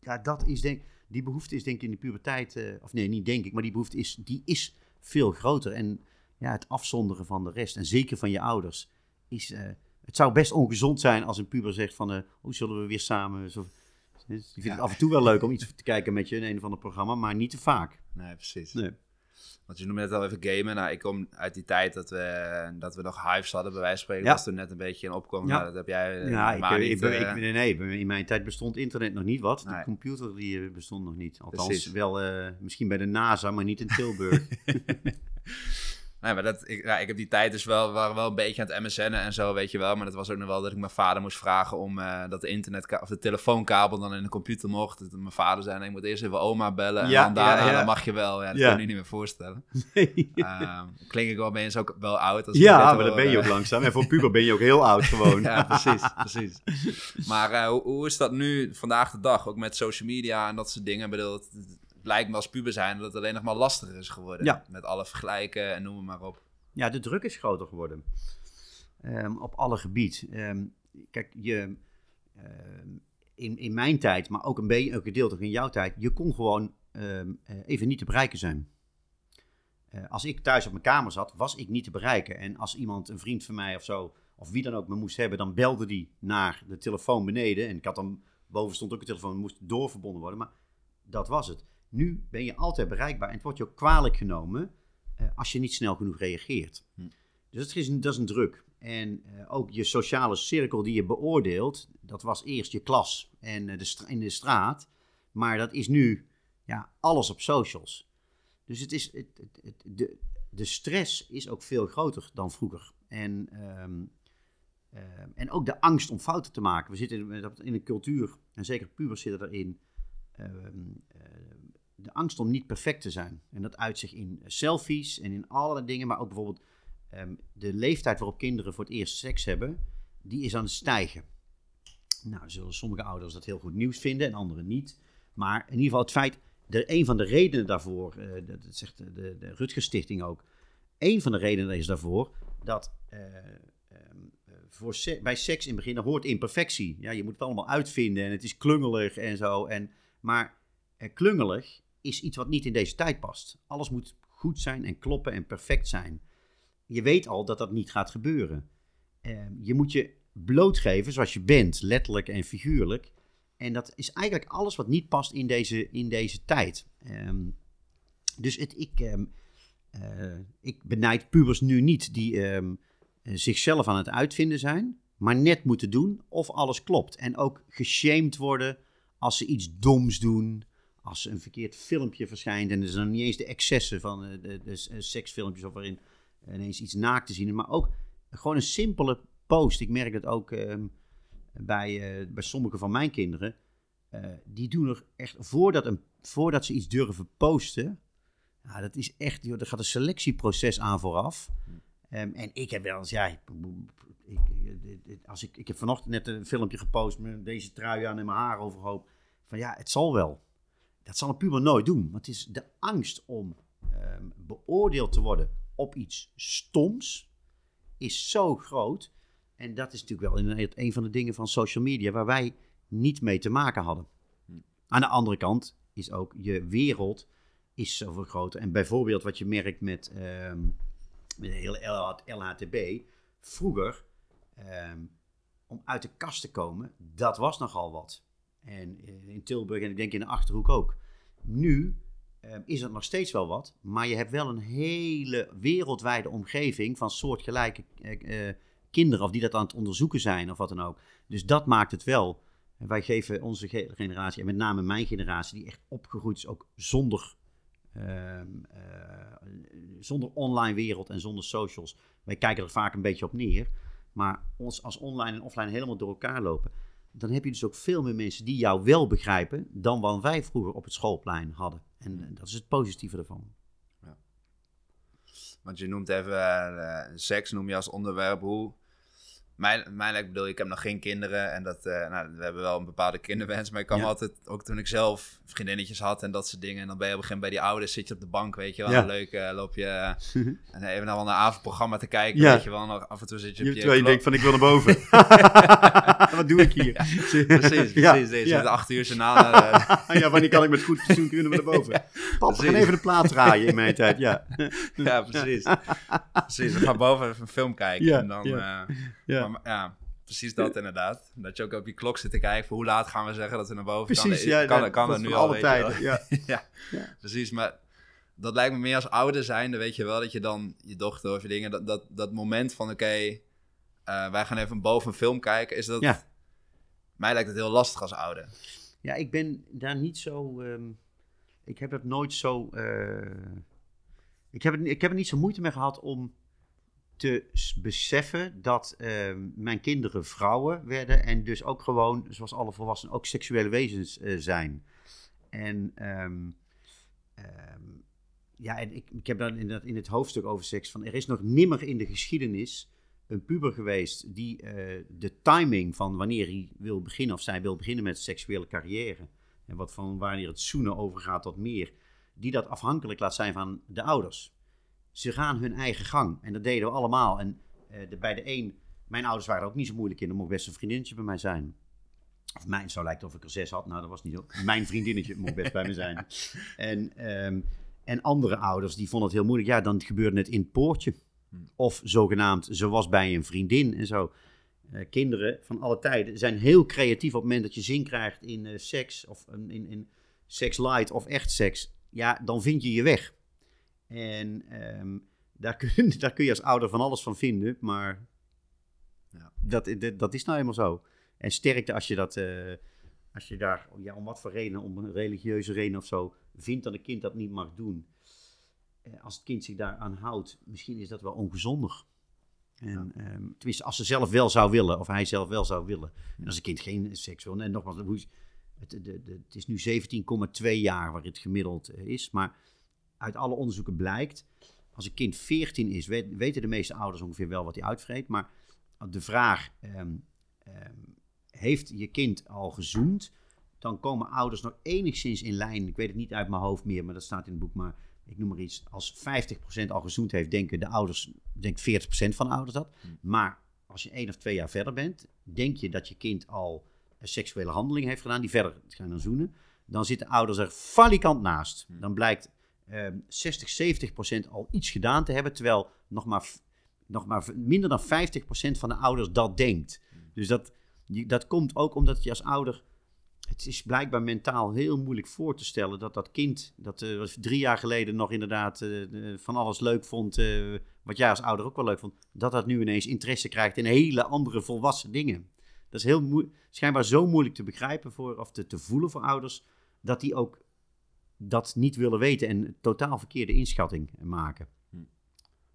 Ja, dat is denk die behoefte is denk ik in de puberteit, eh, of nee, niet denk ik, maar die behoefte is, die is veel groter. En ja, het afzonderen van de rest, en zeker van je ouders, is, eh, het zou best ongezond zijn als een puber zegt van, eh, hoe zullen we weer samen, zo, die vindt Ja. het af en toe wel leuk om iets te kijken met je in een of ander programma, maar niet te vaak. Nee, precies. Nee. Want je noemde net al even gamen. Nou, ik kom uit die tijd dat we, dat we nog hives hadden, bij wijze van spreken. Ja. Was toen net een beetje in opkomst. Ja. Nou, dat heb jij eh, Ja, ik, eh, niet, ik, ben- eh, ik, nee, in mijn tijd bestond internet nog niet wat. De computer die bestond nog niet. Althans, Precies. wel misschien bij de NASA, maar niet in Tilburg. Nee, maar dat, ik, ja, ik heb die tijd dus wel, waren wel een beetje aan het MSN'en en zo, weet je wel. Maar dat was ook nog wel dat ik mijn vader moest vragen om eh, dat de internet of de telefoonkabel dan in de computer mocht. Dat mijn vader zei, nee, ik moet eerst even oma bellen en Ja, dan daarna ja, ja. dan mag je wel. Ja, dat kan ik me niet meer voorstellen. Ehm klink ik wel opeens ook wel oud. Als ja, maar dan ben je eh. ook langzaam. En voor puber ben je ook heel oud gewoon. Ja, precies, precies. Maar eh, hoe, hoe is dat nu vandaag de dag? Ook met social media en dat soort dingen. Ik bedoel, lijkt me als puber zijn dat het alleen nog maar lastiger is geworden. Ja. Met alle vergelijken en noem maar op. Ja, de druk is groter geworden. Ehm, op alle gebied. Ehm, kijk, je, ehm, in, in mijn tijd, maar ook een beetje een gedeelte in jouw tijd, je kon gewoon eh, even niet te bereiken zijn. Eh, als ik thuis op mijn kamer zat, was ik niet te bereiken. En als iemand, een vriend van mij of zo, of wie dan ook me moest hebben, dan belde die naar de telefoon beneden. En ik had dan, boven stond ook een telefoon, moest doorverbonden worden. Maar dat was het. Nu ben je altijd bereikbaar en het wordt je ook kwalijk genomen eh, als je niet snel genoeg reageert. Hm. Dus dat is, een, dat is een druk. En eh, ook je sociale cirkel die je beoordeelt, dat was eerst je klas en eh, de in de straat. Maar dat is nu ja, alles op socials. Dus het is, het, het, het- de, de stress is ook veel groter dan vroeger. En, ehm, ehm, en ook de angst om fouten te maken. We zitten in, in een cultuur, en zeker pubers zitten erin, ehm, eh, de angst om niet perfect te zijn. En dat uit zich in selfies en in allerlei dingen, maar ook bijvoorbeeld ehm, de leeftijd waarop kinderen voor het eerst seks hebben, die is aan het stijgen. Nou, zullen sommige ouders dat heel goed nieuws vinden en anderen niet. Maar in ieder geval het feit, de, een van de redenen daarvoor, eh, dat zegt de, de, Stichting ook, een van de redenen is daarvoor dat eh, ehm, eh, voor bij seks in het begin hoort imperfectie. Ja, je moet het allemaal uitvinden en het is klungelig en zo. En, maar klungelig is iets wat niet in deze tijd past. Alles moet goed zijn en kloppen en perfect zijn. Je weet al dat dat niet gaat gebeuren. Ehm, je moet je blootgeven zoals je bent, letterlijk en figuurlijk. En dat is eigenlijk alles wat niet past in deze, in deze tijd. Ehm, dus het, ik, eh, ik benijd pubers nu niet die eh, zichzelf aan het uitvinden zijn, maar net moeten doen of alles klopt. En ook geshamed worden als ze iets doms doen, als een verkeerd filmpje verschijnt. En zijn nog niet eens de excessen van eh, de, eh, seksfilmpjes of waarin ineens iets naakt te zien maar ook gewoon een simpele post. Ik merk dat ook ehm, bij, eh, bij sommige van mijn kinderen. Die doen er echt, voordat, een, voordat ze iets durven posten, dat is echt, joh, er gaat een selectieproces aan vooraf. Ehm, en ik heb wel eens, ja, ik, ik- als ik, ik heb vanochtend net een filmpje gepost met deze trui aan en mijn haar overhoop. Van ja, het zal wel. Dat zal een puber nooit doen. Want het is de angst om ehm, beoordeeld te worden op iets stoms is zo groot. En dat is natuurlijk wel een van de dingen van social media waar wij niet mee te maken hadden. Aan de andere kant is ook je wereld is zoveel groter. En bijvoorbeeld wat je merkt met, ehm met de hele LH LHTB. Vroeger, ehm, om uit de kast te komen, dat was nogal wat. En eh, in Tilburg en ik denk in de Achterhoek ook. Nu ehm, is het nog steeds wel wat, maar je hebt wel een hele wereldwijde omgeving van soortgelijke eh, eh, kinderen, of die dat aan het onderzoeken zijn of wat dan ook. Dus dat maakt het wel. Wij geven onze ge- generatie, en met name mijn generatie, die echt opgegroeid is, ook zonder, ehm, eh, zonder online wereld en zonder socials. Wij kijken er vaak een beetje op neer. Maar ons als online en offline helemaal door elkaar lopen, dan heb je dus ook veel meer mensen die jou wel begrijpen dan wat wij vroeger op het schoolplein hadden. En eh, dat is het positieve ervan. Want je noemt even eh, seks, noem je als onderwerp. Hoe. Mijn, mijn, ik bedoel, ik heb nog geen kinderen en dat, eh, nou, we hebben wel een bepaalde kinderwens. Maar ik kan Ja. altijd, ook toen ik zelf vriendinnetjes had en dat soort dingen. En dan ben je op een gegeven moment bij die ouders, zit je op de bank, weet je wel. Ja. Leuk, eh, loop je en even naar wel een avondprogramma te kijken, Ja. weet je wel. Nog af en toe zit je op je... Terwijl je denkt van ik wil naar boven. Wat doe ik hier? Precies, precies. Ja, Deze ja. de acht uur journaal. eh, ja, wanneer kan ik met goed fatsoen kunnen we naar boven? Pap, we gaan even een plaat draaien in mijn tijd. Ja, ja, precies. precies, we gaan boven even een film kijken. En dan, ja. Ja. Precies dat inderdaad. Dat je ook op je klok zit te kijken voor hoe laat gaan we zeggen dat we naar boven precies. kan. Ja, kan, dat- kan dat er nu al, alle tijden. Ja. ja, Ja. precies. Maar dat lijkt me meer als ouder zijnde, weet je wel, dat je dan je dochter of je dingen, dat, dat, dat moment van oké, eh, wij gaan even boven een film kijken, is dat... Ja. Mij lijkt het heel lastig als ouder. Ja, ik ben daar niet zo. ehm, ik heb het nooit zo. eh, ik, heb het, ik heb er niet zo moeite mee gehad om te beseffen dat ehm, mijn kinderen vrouwen werden en dus ook gewoon, zoals alle volwassenen, ook seksuele wezens eh, zijn. En ehm, ehm, ja, en ik, ik heb dan in, dat, in het hoofdstuk over seks van er is nog nimmer in de geschiedenis een puber geweest die eh, de timing van wanneer hij wil beginnen of zij wil beginnen met seksuele carrière en wat van wanneer het zoenen overgaat tot meer, die dat afhankelijk laat zijn van de ouders. Ze gaan hun eigen gang en dat deden we allemaal. En eh, de, bij de een, mijn ouders waren ook niet zo moeilijk in, er mocht best een vriendinnetje bij mij zijn. Of mijn, zo lijkt of ik er zes had. Nou, dat was niet zo. Mijn vriendinnetje mocht best bij me zijn. En, ehm, en andere ouders, die vonden het heel moeilijk. Ja, dan gebeurde het in het poortje. Of zogenaamd, ze was bij een vriendin en zo. Eh, kinderen van alle tijden zijn heel creatief op het moment dat je zin krijgt in eh, seks of in, in, in seks light of echt seks, ja, dan vind je je weg. En ehm, daar, kun, daar kun je als ouder van alles van vinden, maar Ja. dat, dat, dat is nou eenmaal zo. En sterkte als je dat, eh, als je daar, ja, om wat voor reden, om een religieuze reden of zo, vindt dat een kind dat niet mag doen. Eh, als het kind zich daaraan houdt, misschien is dat wel ongezonder. En, ehm, tenminste, als ze zelf wel zou willen, of hij zelf wel zou willen. En als een kind geen seks wil. En nogmaals, het, de, de, het is nu 17,2 jaar waar het gemiddeld eh, is. Maar uit alle onderzoeken blijkt, als een kind 14 is, weet- weten de meeste ouders ongeveer wel wat hij uitvreet. Maar de vraag, ehm, ehm, heeft je kind al gezoend? Dan komen ouders nog enigszins in lijn. Ik weet het niet uit mijn hoofd meer, maar dat staat in het boek. Maar ik noem maar iets. Als 50% al gezoend heeft, denken de ouders, denkt 40% van de ouders dat. Maar als je één of twee jaar verder bent, denk je dat je kind al een seksuele handeling heeft gedaan, die verder gaan dan zoenen. Dan zitten ouders er falikant naast. Dan blijkt ehm 60, 70% al iets gedaan te hebben, terwijl nog maar, nog maar minder dan 50% van de ouders dat denkt. Dus dat, dat komt ook omdat je als ouder het is blijkbaar mentaal heel moeilijk voor te stellen dat dat kind, dat was drie jaar geleden nog inderdaad eh, van alles leuk vond, eh, wat jij als ouder ook wel leuk vond, dat dat nu ineens interesse krijgt in hele andere volwassen dingen. Dat is heel schijnbaar zo moeilijk te begrijpen voor, of te, te voelen voor ouders, dat die ook dat niet willen weten en een totaal verkeerde inschatting maken.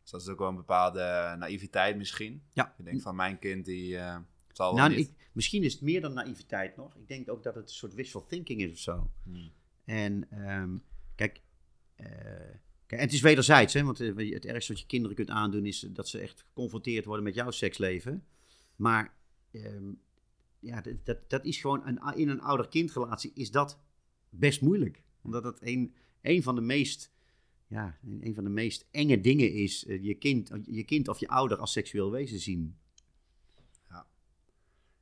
Dus dat is ook wel een bepaalde naïviteit misschien. Ja. Ik denk van mijn kind, die eh, zal Nou, niet... ik, misschien is het meer dan naïviteit nog. Ik denk ook dat het een soort wishful thinking is of zo. Hmm. En ehm, kijk, eh, kijk, en het is wederzijds, hè, want eh, het ergste wat je kinderen kunt aandoen is dat ze echt geconfronteerd worden met jouw seksleven. Maar ehm, ja, dat, dat, dat is gewoon een, in een ouder-kindrelatie is dat best moeilijk. Omdat het een, een van de meest, ja, een van de meest enge dingen is, eh, je, kind, je kind of je ouder als seksueel wezen zien.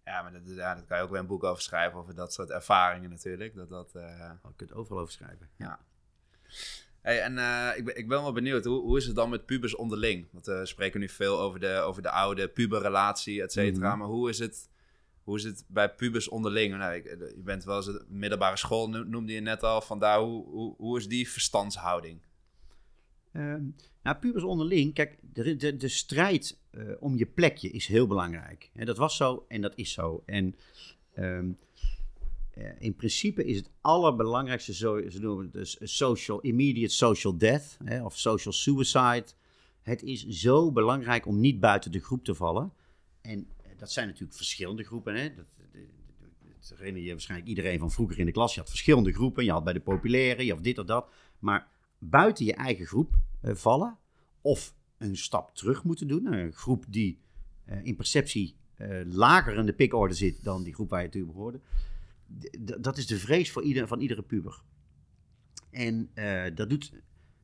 Ja, maar dat, ja, daar kan je ook weer een boek over schrijven, over dat soort ervaringen natuurlijk. Dat dat... eh, Oh, je kunt het overal over schrijven. Ja. Hey, en eh, ik, ben, ik ben wel benieuwd, hoe, hoe is het dan met pubers onderling? Want eh, we spreken nu veel over de, over de oude puberrelatie, et cetera. Mhm. Maar hoe is, het, hoe is het bij pubers onderling? Nou, je bent wel eens de middelbare school, no- noemde je net al. Vandaar, hoe, hoe, hoe is die verstandshouding? Ehm, nou, pubers onderling, kijk, de, de, strijd eh, om je plekje is heel belangrijk. Dat was zo en dat is zo. En ehm, eh, in principe is het allerbelangrijkste, zo, ze noemen het dus social, immediate social death hè, of social suicide. Het is zo belangrijk om niet buiten de groep te vallen. En eh, dat zijn natuurlijk verschillende groepen. Hè. Dat, herinner je waarschijnlijk iedereen van vroeger in de klas. Je had verschillende groepen. Je had bij de populaire, je had dit of dat. Maar buiten je eigen groep eh, vallen of een stap terug moeten doen. Een groep die eh, in perceptie eh, lager in de pikorde zit dan die groep waar je toe behoorde. Dat is de vrees voor ieder, van iedere puber. En dat doet,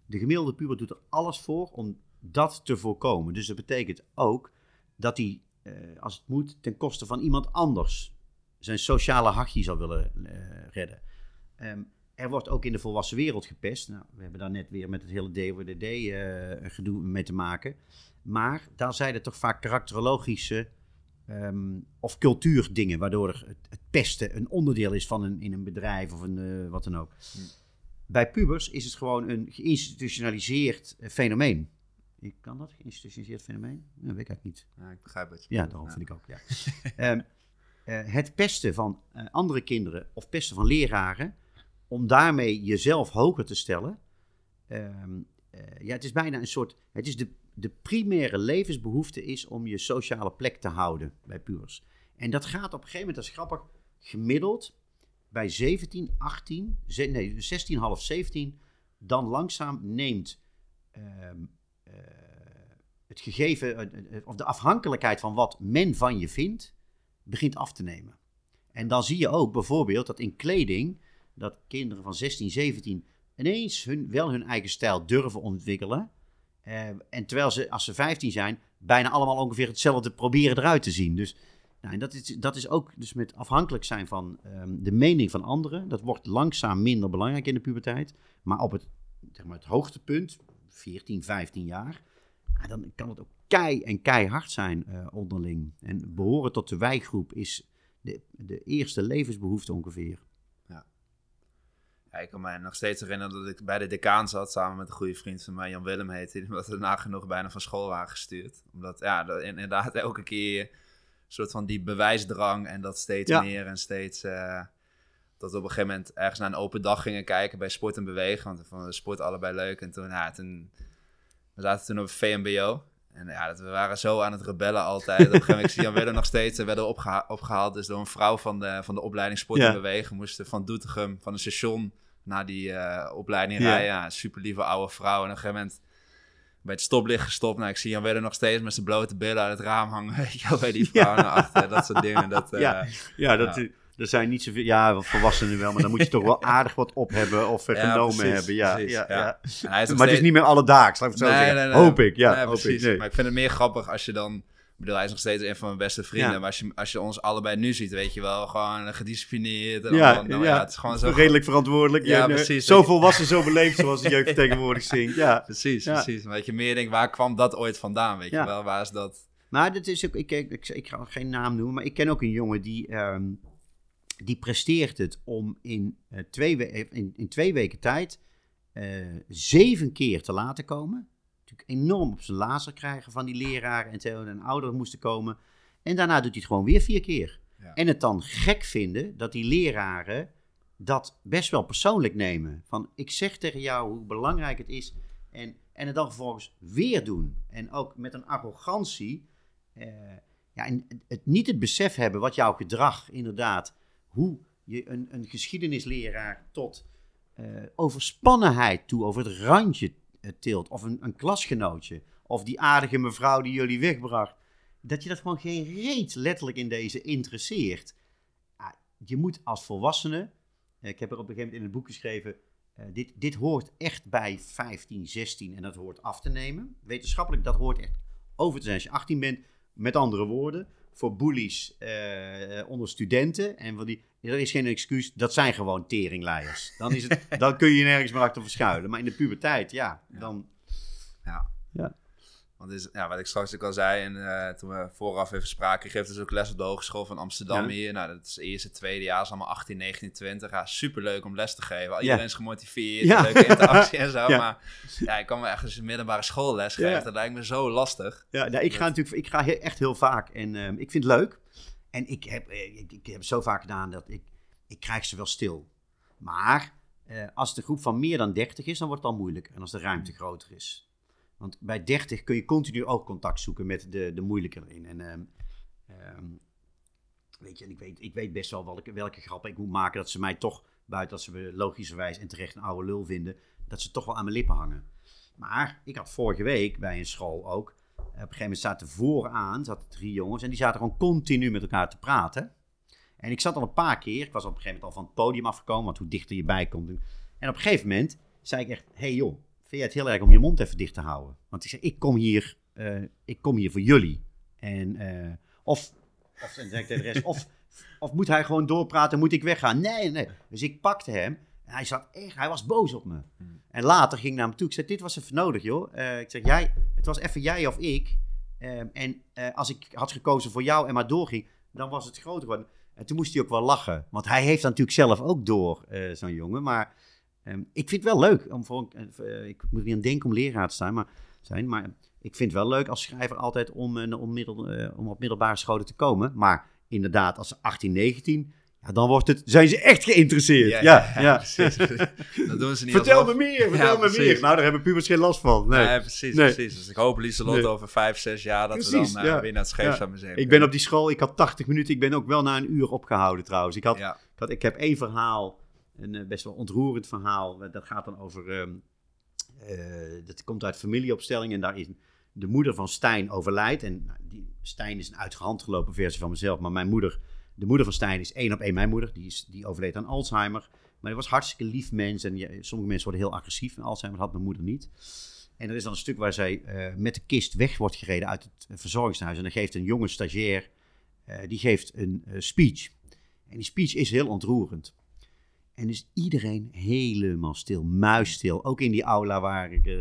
de gemiddelde puber doet er alles voor om dat te voorkomen. Dus dat betekent ook dat eh, als het moet, ten koste van iemand anders zijn sociale hachje zal willen eh, redden. Ehm, er wordt ook in de volwassen wereld gepest. Nou, we hebben daar net weer met het hele DWDD eh gedoe mee te maken. Maar daar zijn er toch vaak karakterologische ehm, of cultuurdingen, waardoor het, het pesten een onderdeel is van een, in een bedrijf of een, eh, wat dan ook. Bij pubers is het gewoon een geïnstitutionaliseerd eh, fenomeen. Ik kan dat, geïnstitutionaliseerd fenomeen? Dat weet ik eigenlijk niet. Ja, ik begrijp het. Ja, daarom vind ik ook, ja. Ehm, eh, het pesten van eh, andere kinderen of pesten van leraren, om daarmee jezelf hoger te stellen. ehm, eh, ja, het is bijna een soort, het is de, de primaire levensbehoefte is om je sociale plek te houden bij pubers. En dat gaat op een gegeven moment, dat is grappig, gemiddeld bij 17, 18, ze- nee, 16, half 17, dan langzaam neemt ehm, eh, het gegeven, eh, eh, of de afhankelijkheid van wat men van je vindt, begint af te nemen. En dan zie je ook bijvoorbeeld dat in kleding, dat kinderen van 16, 17 ineens hun, wel hun eigen stijl durven ontwikkelen. Eh, en terwijl ze, als ze 15 zijn, bijna allemaal ongeveer hetzelfde proberen eruit te zien. Dus nou, en dat, is, dat is ook dus met afhankelijk zijn van ehm, de mening van anderen. Dat wordt langzaam minder belangrijk in de puberteit. Maar op het, zeg maar, het hoogtepunt, 14, 15 jaar, ja, dan kan het ook kei en keihard zijn eh, onderling. En behoren tot de wijgroep is de, de eerste levensbehoefte ongeveer. Ja, ik kan mij nog steeds herinneren dat ik bij de decaan zat samen met een goede vriend van mij, Jan Willem heette omdat we nagenoeg bijna van school waren gestuurd. Omdat, ja, dat, inderdaad elke keer een soort van die bewijsdrang en dat steeds Ja. meer en steeds... eh, dat we op een gegeven moment ergens naar een open dag gingen kijken bij Sport en Bewegen, want we vonden de sport allebei leuk. En toen, ja, toen, we zaten toen op VMBO. En ja, dat, we waren zo aan het rebellen altijd. Op een gegeven moment, ik Willem nog steeds, en werden we opgeha- opgehaald dus door een vrouw van de, van de opleiding Sport Ja. en Bewegen. Moesten van Doetinchem, van een station, naar die eh, opleiding rijden. Ja, super lieve oude vrouw. En op een gegeven moment bij het stoplicht gestopt. Nou, ik zie Jan Willem nog steeds met zijn blote billen uit het raam hangen. Weet je wel, bij die vrouw naar achter. Dat soort dingen. Dat, eh, Ja. Ja, dat, Ja. Er zijn niet zoveel, ja, wat volwassenen wel, maar dan moet je toch wel aardig wat op hebben of eh, Ja, genomen precies, hebben. Ja, precies, ja, is Maar het is niet meer alledaags, laat ik het zo zeggen. Hoop ik, ja. Hoop precies. ik. Nee. Maar ik vind het meer grappig als je dan... Ik bedoel, hij is nog steeds een van mijn beste vrienden. Ja. Maar als je, als je ons allebei nu ziet, weet je wel, gewoon gedisciplineerd. En Ja, nou, ja, ja. het is gewoon zo... Redelijk verantwoordelijk. Ja, en, precies. Zo volwassen, zo beleefd, zoals de jeugd tegenwoordig zingt. Ja. Precies, precies. Maar dat je meer denkt, waar kwam dat ooit vandaan, weet je wel? Waar is dat... Maar dat is ook, ik, ik, ik, ik ga geen naam noemen, maar ik ken ook een jongen die, ehm, die presteert het om in, eh, twee, we- eh, in, in twee weken tijd eh, zeven keer te laten komen. Natuurlijk enorm op zijn lazer krijgen van die leraren en zo, en ouderen moesten komen. En daarna doet hij het gewoon weer vier keer. Ja. En het dan gek vinden dat die leraren dat best wel persoonlijk nemen. Van ik zeg tegen jou hoe belangrijk het is. En, en het dan vervolgens weer doen. En ook met een arrogantie. ja, en het niet het besef hebben wat jouw gedrag inderdaad. Hoe je een, een geschiedenisleraar tot eh, overspannenheid toe, over het randje eh, tilt. Of een, een klasgenootje. Of die aardige mevrouw die jullie wegbracht. Dat je dat gewoon geen reet letterlijk in deze interesseert. Je moet als volwassene. eh, Ik heb er op een gegeven moment in het boek geschreven. dit, dit hoort echt bij 15, 16 en dat hoort af te nemen. Wetenschappelijk, dat hoort echt over te zijn. Als je 18 bent, met andere woorden, voor bullies eh, onder studenten en van die, er is geen excuus, dat zijn gewoon teringleiers. Dan, is het, dan kun je nergens meer achter verschuilen. Maar in de puberteit, ja, dan... Ja. Ja. Want is, ja, wat ik straks ook al zei, en eh, toen we vooraf even spraken, ik geef dus ook les op de Hogeschool van Amsterdam Ja. hier. Nou, dat is het eerste, tweede jaar, is allemaal 18, 19, 20. Ja, superleuk om les te geven. Ja. Iedereen is gemotiveerd, Ja. leuke interactie en zo. Maar ja, ik kan me echt eens een middelbare schoolles geven. Dat lijkt me zo lastig. Ja, nou, ik ga natuurlijk ik ga he- echt heel vaak en ehm, ik vind het leuk. En ik heb, eh, ik, ik heb het zo vaak gedaan dat ik, ik krijg ze wel stil. Maar eh, als de groep van meer dan 30 is, dan wordt het al moeilijk. En als de ruimte groter is. Want bij 30 kun je continu ook contact zoeken met de, de moeilijke erin. En ehm, ehm, weet je, en ik weet, ik weet best wel welke, welke grappen ik moet maken. Dat ze mij toch, buiten dat ze me logischerwijs en terecht een oude lul vinden, dat ze toch wel aan mijn lippen hangen. Maar ik had vorige week bij een school ook. eh, Op een gegeven moment zaten vooraan zaten drie jongens en die zaten gewoon continu met elkaar te praten. En ik zat al een paar keer, ik was op een gegeven moment al van het podium afgekomen, want hoe dichter je bij komt. En op een gegeven moment zei ik echt, hey joh, vind jij het heel erg om je mond even dicht te houden? Want ik zei, ik kom hier, eh, ik kom hier voor jullie. En, eh, of, of, dan zei ik tegen de rest, of, of moet hij gewoon doorpraten, moet ik weggaan? Nee, nee. Dus ik pakte hem en hij zat echt, hij was boos op me. En later ging ik naar hem toe. Ik zei, dit was even nodig, joh. Eh, ik zeg, jij, het was even jij of ik. Ehm, en als ik had gekozen voor jou en maar doorging, dan was het groter geworden. En toen moest hij ook wel lachen. Want hij heeft natuurlijk zelf ook door, zo'n jongen. Maar ehm, ik vind het wel leuk. Om voor, een- eh, ik moet niet aan denken om leraar te zijn, maar, zijn. Maar ik vind het wel leuk als schrijver altijd om, eh, om, middel, eh, om op middelbare scholen te komen. Maar inderdaad, als ze 18, 19... Ja, dan wordt het, zijn ze echt geïnteresseerd. Ja, ja, precies. Dat doen ze niet Vertel me meer, vertel Ja, me precies. meer. Nou, daar hebben pubers geen last van. Nee. Nee, precies, Nee. precies. Dus ik hoop Lieselot Nee. over vijf, zes jaar dat Precies, we dan eh, ja. weer naar het Scheepsmuseum Ik ben op die school, ik had 80 minuten. Ik ben ook wel na een uur opgehouden trouwens. Ik, had, Ja, ik, had, ik heb één verhaal, een eh, best wel ontroerend verhaal. Dat gaat dan over, ehm, eh, dat komt uit familieopstelling. En daar is de moeder van Stijn overlijdt. En nou, die, Stijn is een uit de hand gelopen versie van mezelf. Maar mijn moeder, de moeder van Stijn is één op één mijn moeder. Die, is, die overleed aan Alzheimer. Maar hij was hartstikke lief mens. En sommige mensen worden heel agressief van Alzheimer. Dat had mijn moeder niet. En er is dan een stuk waar zij eh, met de kist weg wordt gereden uit het verzorgingshuis. En dan geeft een jonge stagiair, die geeft een speech. En die speech is heel ontroerend. En is iedereen helemaal stil, muisstil. Ook in die aula waar ik eh,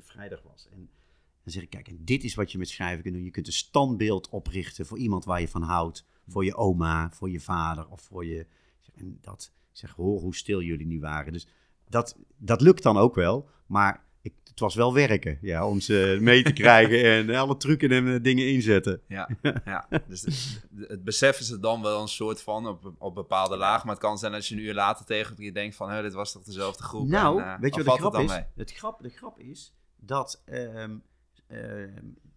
vrijdag was. En dan zeg ik, kijk, en dit is wat je met schrijven kunt doen. Je kunt een standbeeld oprichten voor iemand waar je van houdt. Voor je oma, voor je vader of voor je... En dat, Ik zeg, hoor hoe stil jullie nu waren. Dus dat, dat lukt dan ook wel. Maar ik, het was wel werken, ja, om ze mee te krijgen en alle trucken en eh, dingen inzetten. Ja, ja. dus het, het besef is het dan wel een soort van op, op bepaalde laag. Maar het kan zijn als je een uur later tegen je denkt van, hé, dit was toch dezelfde groep. Nou, en, uh, weet je wat de grap het is? mee? Het grap, de grap is dat, ehm,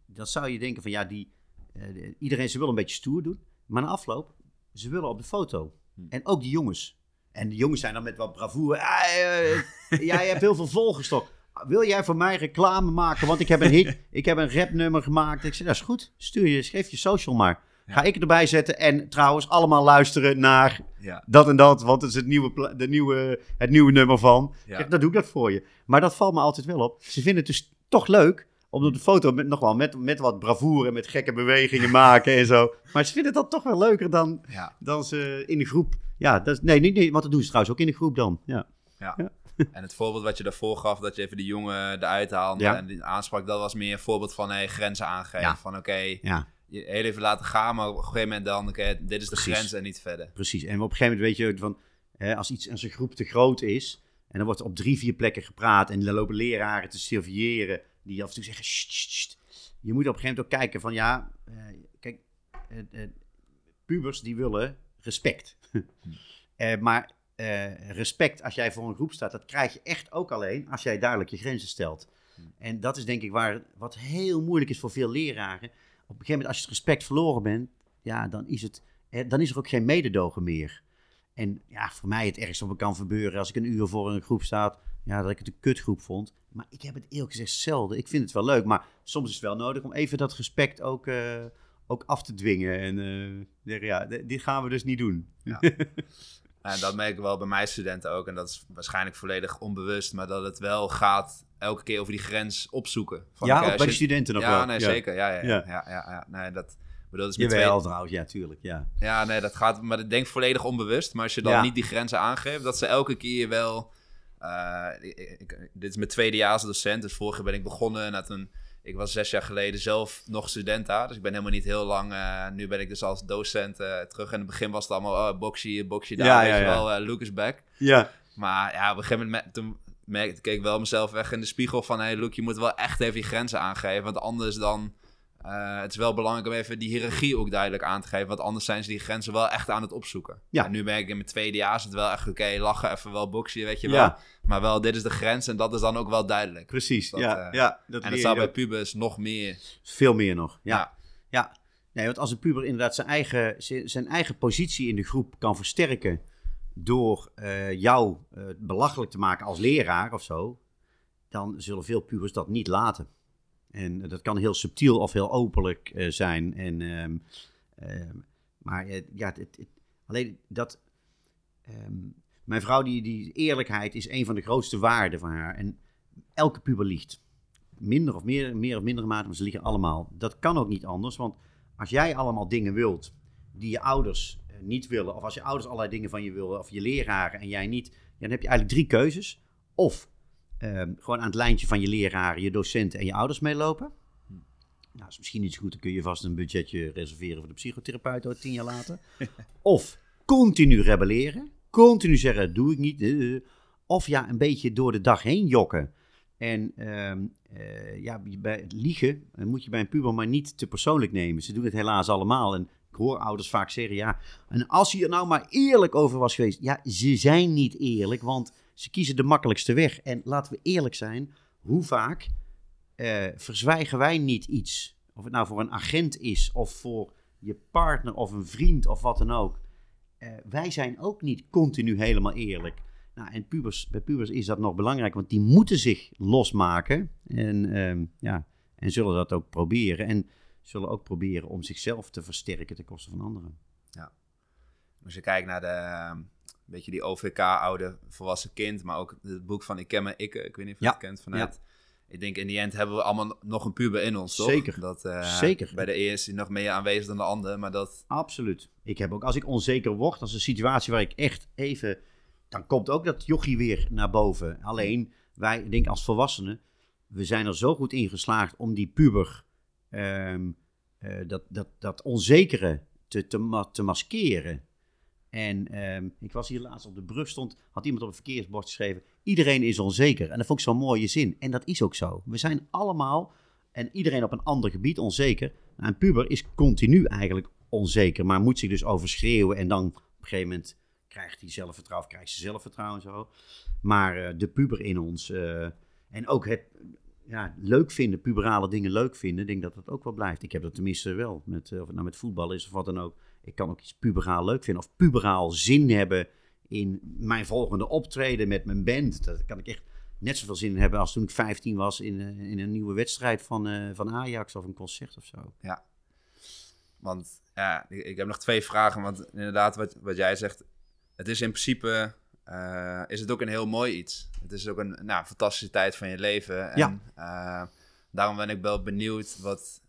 dan zou je denken van ja, die, eh, de- iedereen, ze willen een beetje stoer doen. Maar na afloop, ze willen op de foto. Hm. En ook die jongens. En de jongens zijn dan met wat bravoure. Ah, eh, jij hebt heel veel volgers toch? Wil jij voor mij reclame maken? Want ik heb een hit, ik heb een rapnummer gemaakt. Ik zeg, dat is goed. Stuur je, schreef je social maar. Ga ik erbij zetten. En trouwens, allemaal luisteren naar Ja, dat en dat, want het is het nieuwe, de nieuwe, het nieuwe nummer van. Ja. Kijk, dan doe ik dat voor je. Maar dat valt me altijd wel op. Ze vinden het dus toch leuk om op de foto met, nog wel met, met wat bravoure en met gekke bewegingen maken en zo. Maar ze vinden dat toch wel leuker dan, ja, dan ze in de groep. Ja, dat is, nee, niet, niet, want dat doen ze trouwens ook in de groep dan. Ja, ja. En het voorbeeld wat je daarvoor gaf, dat je even die jongen eruit haalde Ja. en die aansprak, dat was meer een voorbeeld van hey, grenzen aangeven. Ja. Van oké, ja, je heel even laten gaan, maar op een gegeven moment dan, oké, dit is de grens en niet verder. precies. En op een gegeven moment weet je van, hè, als iets als een groep te groot is, en dan wordt er op drie, vier plekken gepraat en dan lopen leraren te surveilleren, die af en toe zeggen, "Sst, sst, sst." Je moet op een gegeven moment ook kijken van, ja, eh, kijk, eh, eh, pubers die willen respect. Maar eh, respect als jij voor een groep staat, dat krijg je echt ook alleen als jij duidelijk je grenzen stelt. En dat is denk ik waar, wat heel moeilijk is voor veel leraren. Op een gegeven moment als je het respect verloren bent, ja, dan is, het, eh, dan is er ook geen mededogen meer. En ja, voor mij het ergste wat me kan gebeuren als ik een uur voor een groep sta, ja, dat ik het een kutgroep vond. Maar ik heb het eerlijk gezegd zelden. Ik vind het wel leuk, maar soms is het wel nodig om even dat respect ook, eh, ook af te dwingen. En ja, dit gaan we dus niet doen. En dat merk ik wel bij mijn studenten ook. En dat is waarschijnlijk volledig onbewust. Maar dat het wel gaat elke keer over die grens opzoeken. Van, ja, ook als bij de studenten nog ja, wel. nee, ja. zeker. Ja, ja, ja. Ja. ja. Nee, dat, bedoel, dat is met Jawel twee- trouwens, ja, tuurlijk. Ja. Ja, nee, dat gaat. Maar ik denk volledig onbewust. Maar als je dan niet die grenzen aangeeft, dat ze elke keer wel. eh, ik, ik- dit is mijn tweedejaars docent. Dus vorig jaar ben ik begonnen. En toen, ik was zes jaar geleden zelf nog student daar. Dus ik ben helemaal niet heel lang. eh, nu ben ik dus als docent eh, terug. En in het begin was het allemaal. Oh, box hier, box je daar. Ja, weet ja, je wel, eh, Lucas back. ja. Maar ja, op een gegeven moment, me- toen merkte, keek ik wel mezelf weg in de spiegel van... Hé, hey, Luke, je moet wel echt even je grenzen aangeven. Want anders dan... eh, het is wel belangrijk om even die hiërarchie ook duidelijk aan te geven. Want anders zijn ze die grenzen wel echt aan het opzoeken. Ja. En nu merk ik in mijn tweede jaar is het wel echt... Oké, lachen, even wel boksen, weet je wel. Ja. Maar wel, dit is de grens en dat is dan ook wel duidelijk. Precies. Dat, ja, eh, ja, dat en dat zou bij pubers nog meer. Veel meer nog. Ja. Ja. ja. Nee, want als een puber inderdaad zijn eigen, zi- zijn eigen positie in de groep kan versterken door eh, jou belachelijk te maken als leraar of zo, dan zullen veel pubers dat niet laten. En eh, dat kan heel subtiel of heel openlijk eh, zijn. En, ehm, ehm, maar eh, ja, het, het- alleen dat. ehm, mijn vrouw, die, die eerlijkheid is een van de grootste waarden van haar. En elke puber liegt. Minder of meer, meer of mindere mate, maar ze liegen allemaal. Dat kan ook niet anders, want als jij allemaal dingen wilt die je ouders niet willen, of als je ouders allerlei dingen van je willen, of je leraren en jij niet, dan heb je eigenlijk drie keuzes. Of ehm, gewoon aan het lijntje van je leraren, je docenten en je ouders meelopen. Nou, is misschien niet zo goed, dan kun je vast een budgetje reserveren voor de psychotherapeut ooit tien jaar later. of continu rebelleren, continu zeggen, doe ik niet. eh, of ja, een beetje door de dag heen jokken. En ehm, eh, ja, bij liegen eh, moet je bij een puber maar niet te persoonlijk nemen. Ze doen het helaas allemaal. En ik hoor ouders vaak zeggen, ja, en als hij er nou maar eerlijk over was geweest. Ja, ze zijn niet eerlijk, want ze kiezen de makkelijkste weg. En laten we eerlijk zijn, hoe vaak eh, verzwijgen wij niet iets? Of het nou voor een agent is, of voor je partner, of een vriend, of wat dan ook. Eh, wij zijn ook niet continu helemaal eerlijk. Nou, en pubers, bij pubers is dat nog belangrijk, want die moeten zich losmaken. En, ehm, ja, en zullen dat ook proberen. En zullen ook proberen om zichzelf te versterken ten koste van anderen. Als je kijkt naar de, ehm, beetje die OVK, oude volwassen kind, maar ook het boek van Ik ken me ikke. Ik weet niet of je Ja, het kent vanuit. Ik denk in die end hebben we allemaal nog een puber in ons, toch? Zeker. Dat, eh, Zeker. Bij de is hij nog meer aanwezig dan de ander, maar dat... Absoluut. Ik heb ook, als ik onzeker word, als een situatie waar ik echt even. dan komt ook dat jochie weer naar boven. Alleen, wij, ik denk als volwassenen, we zijn er zo goed in geslaagd om die puber. ehm, eh, dat, dat, dat onzekere te, te, ma- te maskeren. En ehm, ik was hier laatst op de brug stond, had iemand op een verkeersbord geschreven: iedereen is onzeker. En dat vond ik zo'n mooie zin. En dat is ook zo. We zijn allemaal en iedereen op een ander gebied onzeker. Nou, een puber is continu eigenlijk onzeker, maar moet zich dus overschreeuwen en dan op een gegeven moment krijgt hij zelfvertrouwen, krijgt ze zelfvertrouwen zo. Maar eh, de puber in ons eh, en ook het ja, leuk vinden, puberale dingen leuk vinden, denk dat dat ook wel blijft. Ik heb dat tenminste wel, met, of het nou met voetbal is of wat dan ook. Ik kan ook iets puberaal leuk vinden of puberaal zin hebben in mijn volgende optreden met mijn band. Dat kan ik echt net zoveel zin in hebben als toen ik 15 was in, uh, in een nieuwe wedstrijd van, uh, van Ajax of een concert of zo. Ja, want ja, ik, heb nog twee vragen. Want inderdaad, wat, wat jij zegt, het is in principe uh, is het ook een heel mooi iets. Het is ook een nou, fantastische tijd van je leven. En, ja. daarom ben ik wel benieuwd, wat,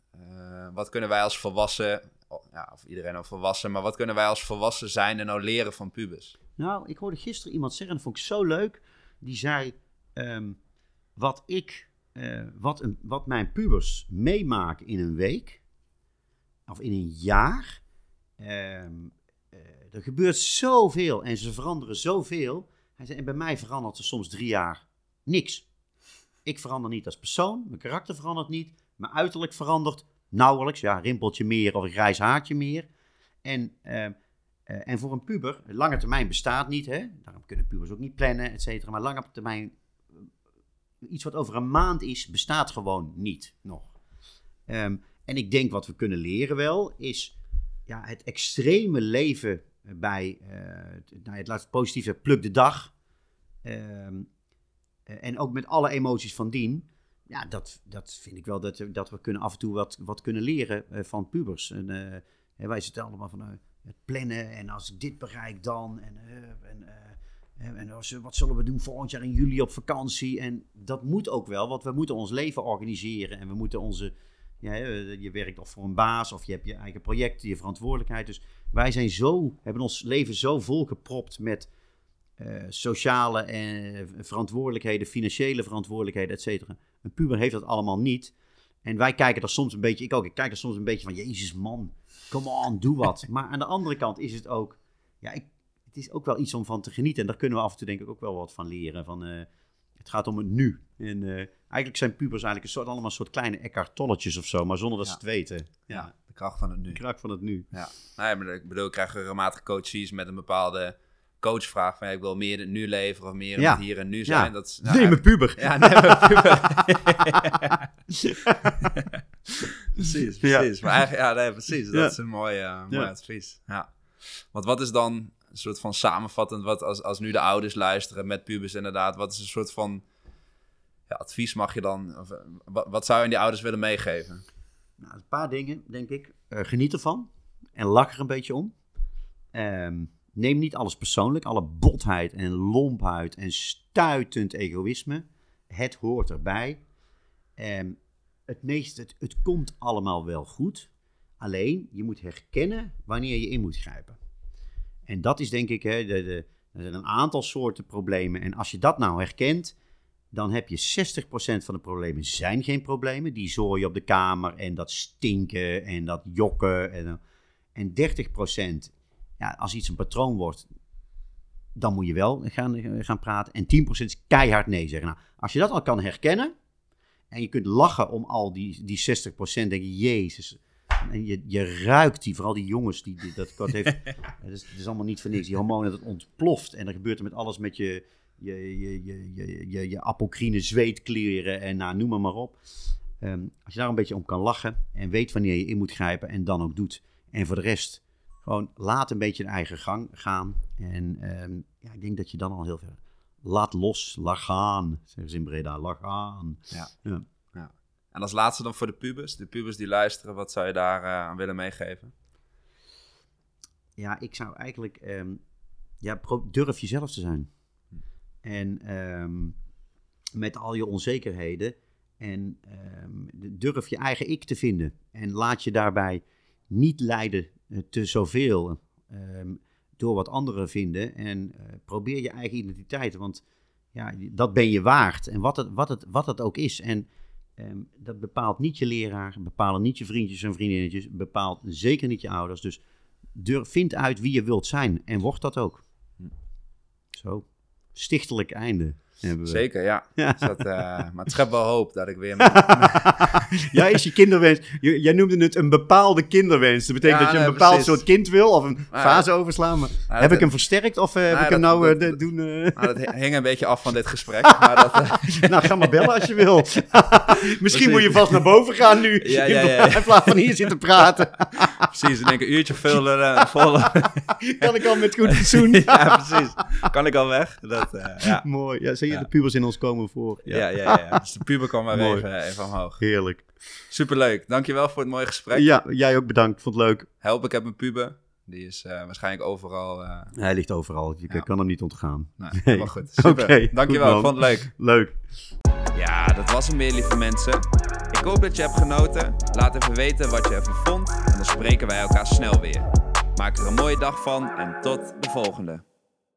wat kunnen wij als volwassen, ja, of iedereen al volwassen, maar wat kunnen wij als volwassen zijn en nou leren van pubers? Nou, ik hoorde gisteren iemand zeggen, en dat vond ik zo leuk, die zei um, wat ik, uh, wat, een, wat mijn pubers meemaken in een week of in een jaar. Um, uh, er gebeurt zoveel en ze veranderen zoveel. Hij zei, en bij mij verandert er soms drie jaar niks. Ik verander niet als persoon, mijn karakter verandert niet, mijn uiterlijk verandert nauwelijks. Ja, rimpeltje meer of een grijs haartje meer. En, uh, uh, en voor een puber, lange termijn bestaat niet, hè? daarom kunnen pubers ook niet plannen, et cetera. Maar lange termijn iets wat over een maand is, bestaat gewoon niet nog. Um, en ik denk wat we kunnen leren wel, is ja, het extreme leven bij, uh, nou, het laat positief zeggen, pluk de dag. Um, en ook met alle emoties van dien. Ja, dat, dat vind ik wel dat, dat we kunnen af en toe wat, wat kunnen leren uh, van pubers. En, uh, wij zitten allemaal van het plannen en als ik dit bereik dan. En, en en wat zullen we doen volgend jaar in juli op vakantie? En dat moet ook wel, want we moeten ons leven organiseren. En we moeten onze. Ja, je werkt of voor een baas of je hebt je eigen projecten, je verantwoordelijkheid. Dus wij zijn zo, hebben ons leven zo volgepropt met uh, sociale en verantwoordelijkheden, financiële verantwoordelijkheden, et cetera. Een puber heeft dat allemaal niet. En wij kijken er soms een beetje, ik ook, ik kijk er soms een beetje van, jezus man, come on, doe wat. Maar aan de andere kant is het ook, ja, ik het is ook wel iets om van te genieten. En daar kunnen we af en toe denk ik ook wel wat van leren. Van, uh, het gaat om het nu. En uh, eigenlijk zijn pubers eigenlijk een soort, allemaal een soort kleine Eckhart Tolletjes of zo, maar zonder dat ja. ze het weten. Ja. de kracht van het nu. De kracht van het nu. Ja, nou, maar ik bedoel, ik krijg regelmatig coaches met een bepaalde coachvraag van ja, ik wil meer nu leveren of meer ja. hier en nu zijn. Ja. Dat is, nou, nee, mijn puber. Ja, nee, mijn puber. precies, precies. Maar eigenlijk, ja, nee, precies. Dat is een mooi, uh, mooi advies. Ja. Want wat is dan een soort van samenvattend, wat als, als nu de ouders luisteren met pubers inderdaad, wat is een soort van ja, advies mag je dan, of, wat, wat zou je aan die ouders willen meegeven? Nou, een paar dingen, denk ik. Uh, geniet ervan en lach er een beetje om. Um, neem niet alles persoonlijk, alle botheid en lompheid en stuitend egoïsme. Het hoort erbij. Um, het meeste, het, het komt allemaal wel goed. Alleen, je moet herkennen wanneer je in moet grijpen. En dat is denk ik, hè, er zijn een aantal soorten problemen. En als je dat nou herkent, dan heb je 60% van de problemen zijn geen problemen. Die zooi op de kamer en dat stinken en dat jokken. En, en 30%, ja, als iets een patroon wordt, dan moet je wel gaan, gaan praten. En 10% is keihard nee zeggen. Nou, als je dat al kan herkennen en je kunt lachen om al die, die 60%, denk je, jezus, en je, je ruikt die, vooral die jongens, die, die dat, dat heeft. het, is, het is allemaal niet voor niks. Die hormonen, dat ontploft. En dan gebeurt er met alles met je, je, je, je, je, je, je apocrine zweetkleren en nou, noem maar, maar op. Um, als je daar een beetje om kan lachen en weet wanneer je in moet grijpen en dan ook doet. En voor de rest, gewoon laat een beetje de eigen gang gaan. En um, ja, ik denk dat je dan al heel ver. Laat los, laat gaan, zeggen ze in Breda, laat gaan. Ja. ja. En als laatste dan voor de pubers, de pubers die luisteren, wat zou je daar uh, aan willen meegeven? Ja, ik zou eigenlijk, um, ja, durf jezelf te zijn. En um, met al je onzekerheden. En durf je eigen ik te vinden. En laat je daarbij niet leiden uh, te zoveel door wat anderen vinden. En uh, probeer je eigen identiteit. Want ja, dat ben je waard. En wat het, wat het, wat het ook is. En Um, dat bepaalt niet je leraar, bepalen niet je vriendjes en vriendinnetjes, bepaalt zeker niet je ouders. Dus durf, vind uit wie je wilt zijn en word dat ook. Zo, stichtelijk einde. Zeker, ja. Ja. Dus dat, eh, maar het schept wel hoop dat ik weer... Ja, is je kinderwens. Jij noemde het een bepaalde kinderwens. Dat betekent Ja, dat je een bepaald precies. soort kind wil of een Ja. fase overslaan. Maar Ja, heb ik hem versterkt of eh, heb Ja, ik hem dat- nou eh, dat- doen... eh, Nou, dat hing een beetje af van dit gesprek. Maar dat, eh, nou, ga maar bellen als je wil. Misschien Precies. moet je vast naar boven gaan nu. Ja, in, plaats van hier zitten praten. precies, ik denk een uurtje vullen, eh, vol. kan ik al met goed fatsoen. ja, precies. Kan ik al weg? Dat, eh, ja. Mooi. Ja, zie je, Ja. de pubers in ons komen voor. Ja, ja, ja, ja. Dus de puber kwam maar Mooi. even, even omhoog. Heerlijk. Superleuk. Dankjewel voor het mooie gesprek. Ja, jij ook bedankt. Vond het leuk. Help, ik heb een puber. Die is eh, waarschijnlijk overal... eh Hij ligt overal. Je Ja. kan hem niet ontgaan. nou, Nee. helemaal goed. Super. Oké, Dankjewel, goed, vond het leuk. Leuk. Ja, dat was hem weer, lieve mensen. Ik hoop dat je hebt genoten. Laat even weten wat je ervan vond. En dan spreken wij elkaar snel weer. Maak er een mooie dag van en tot de volgende.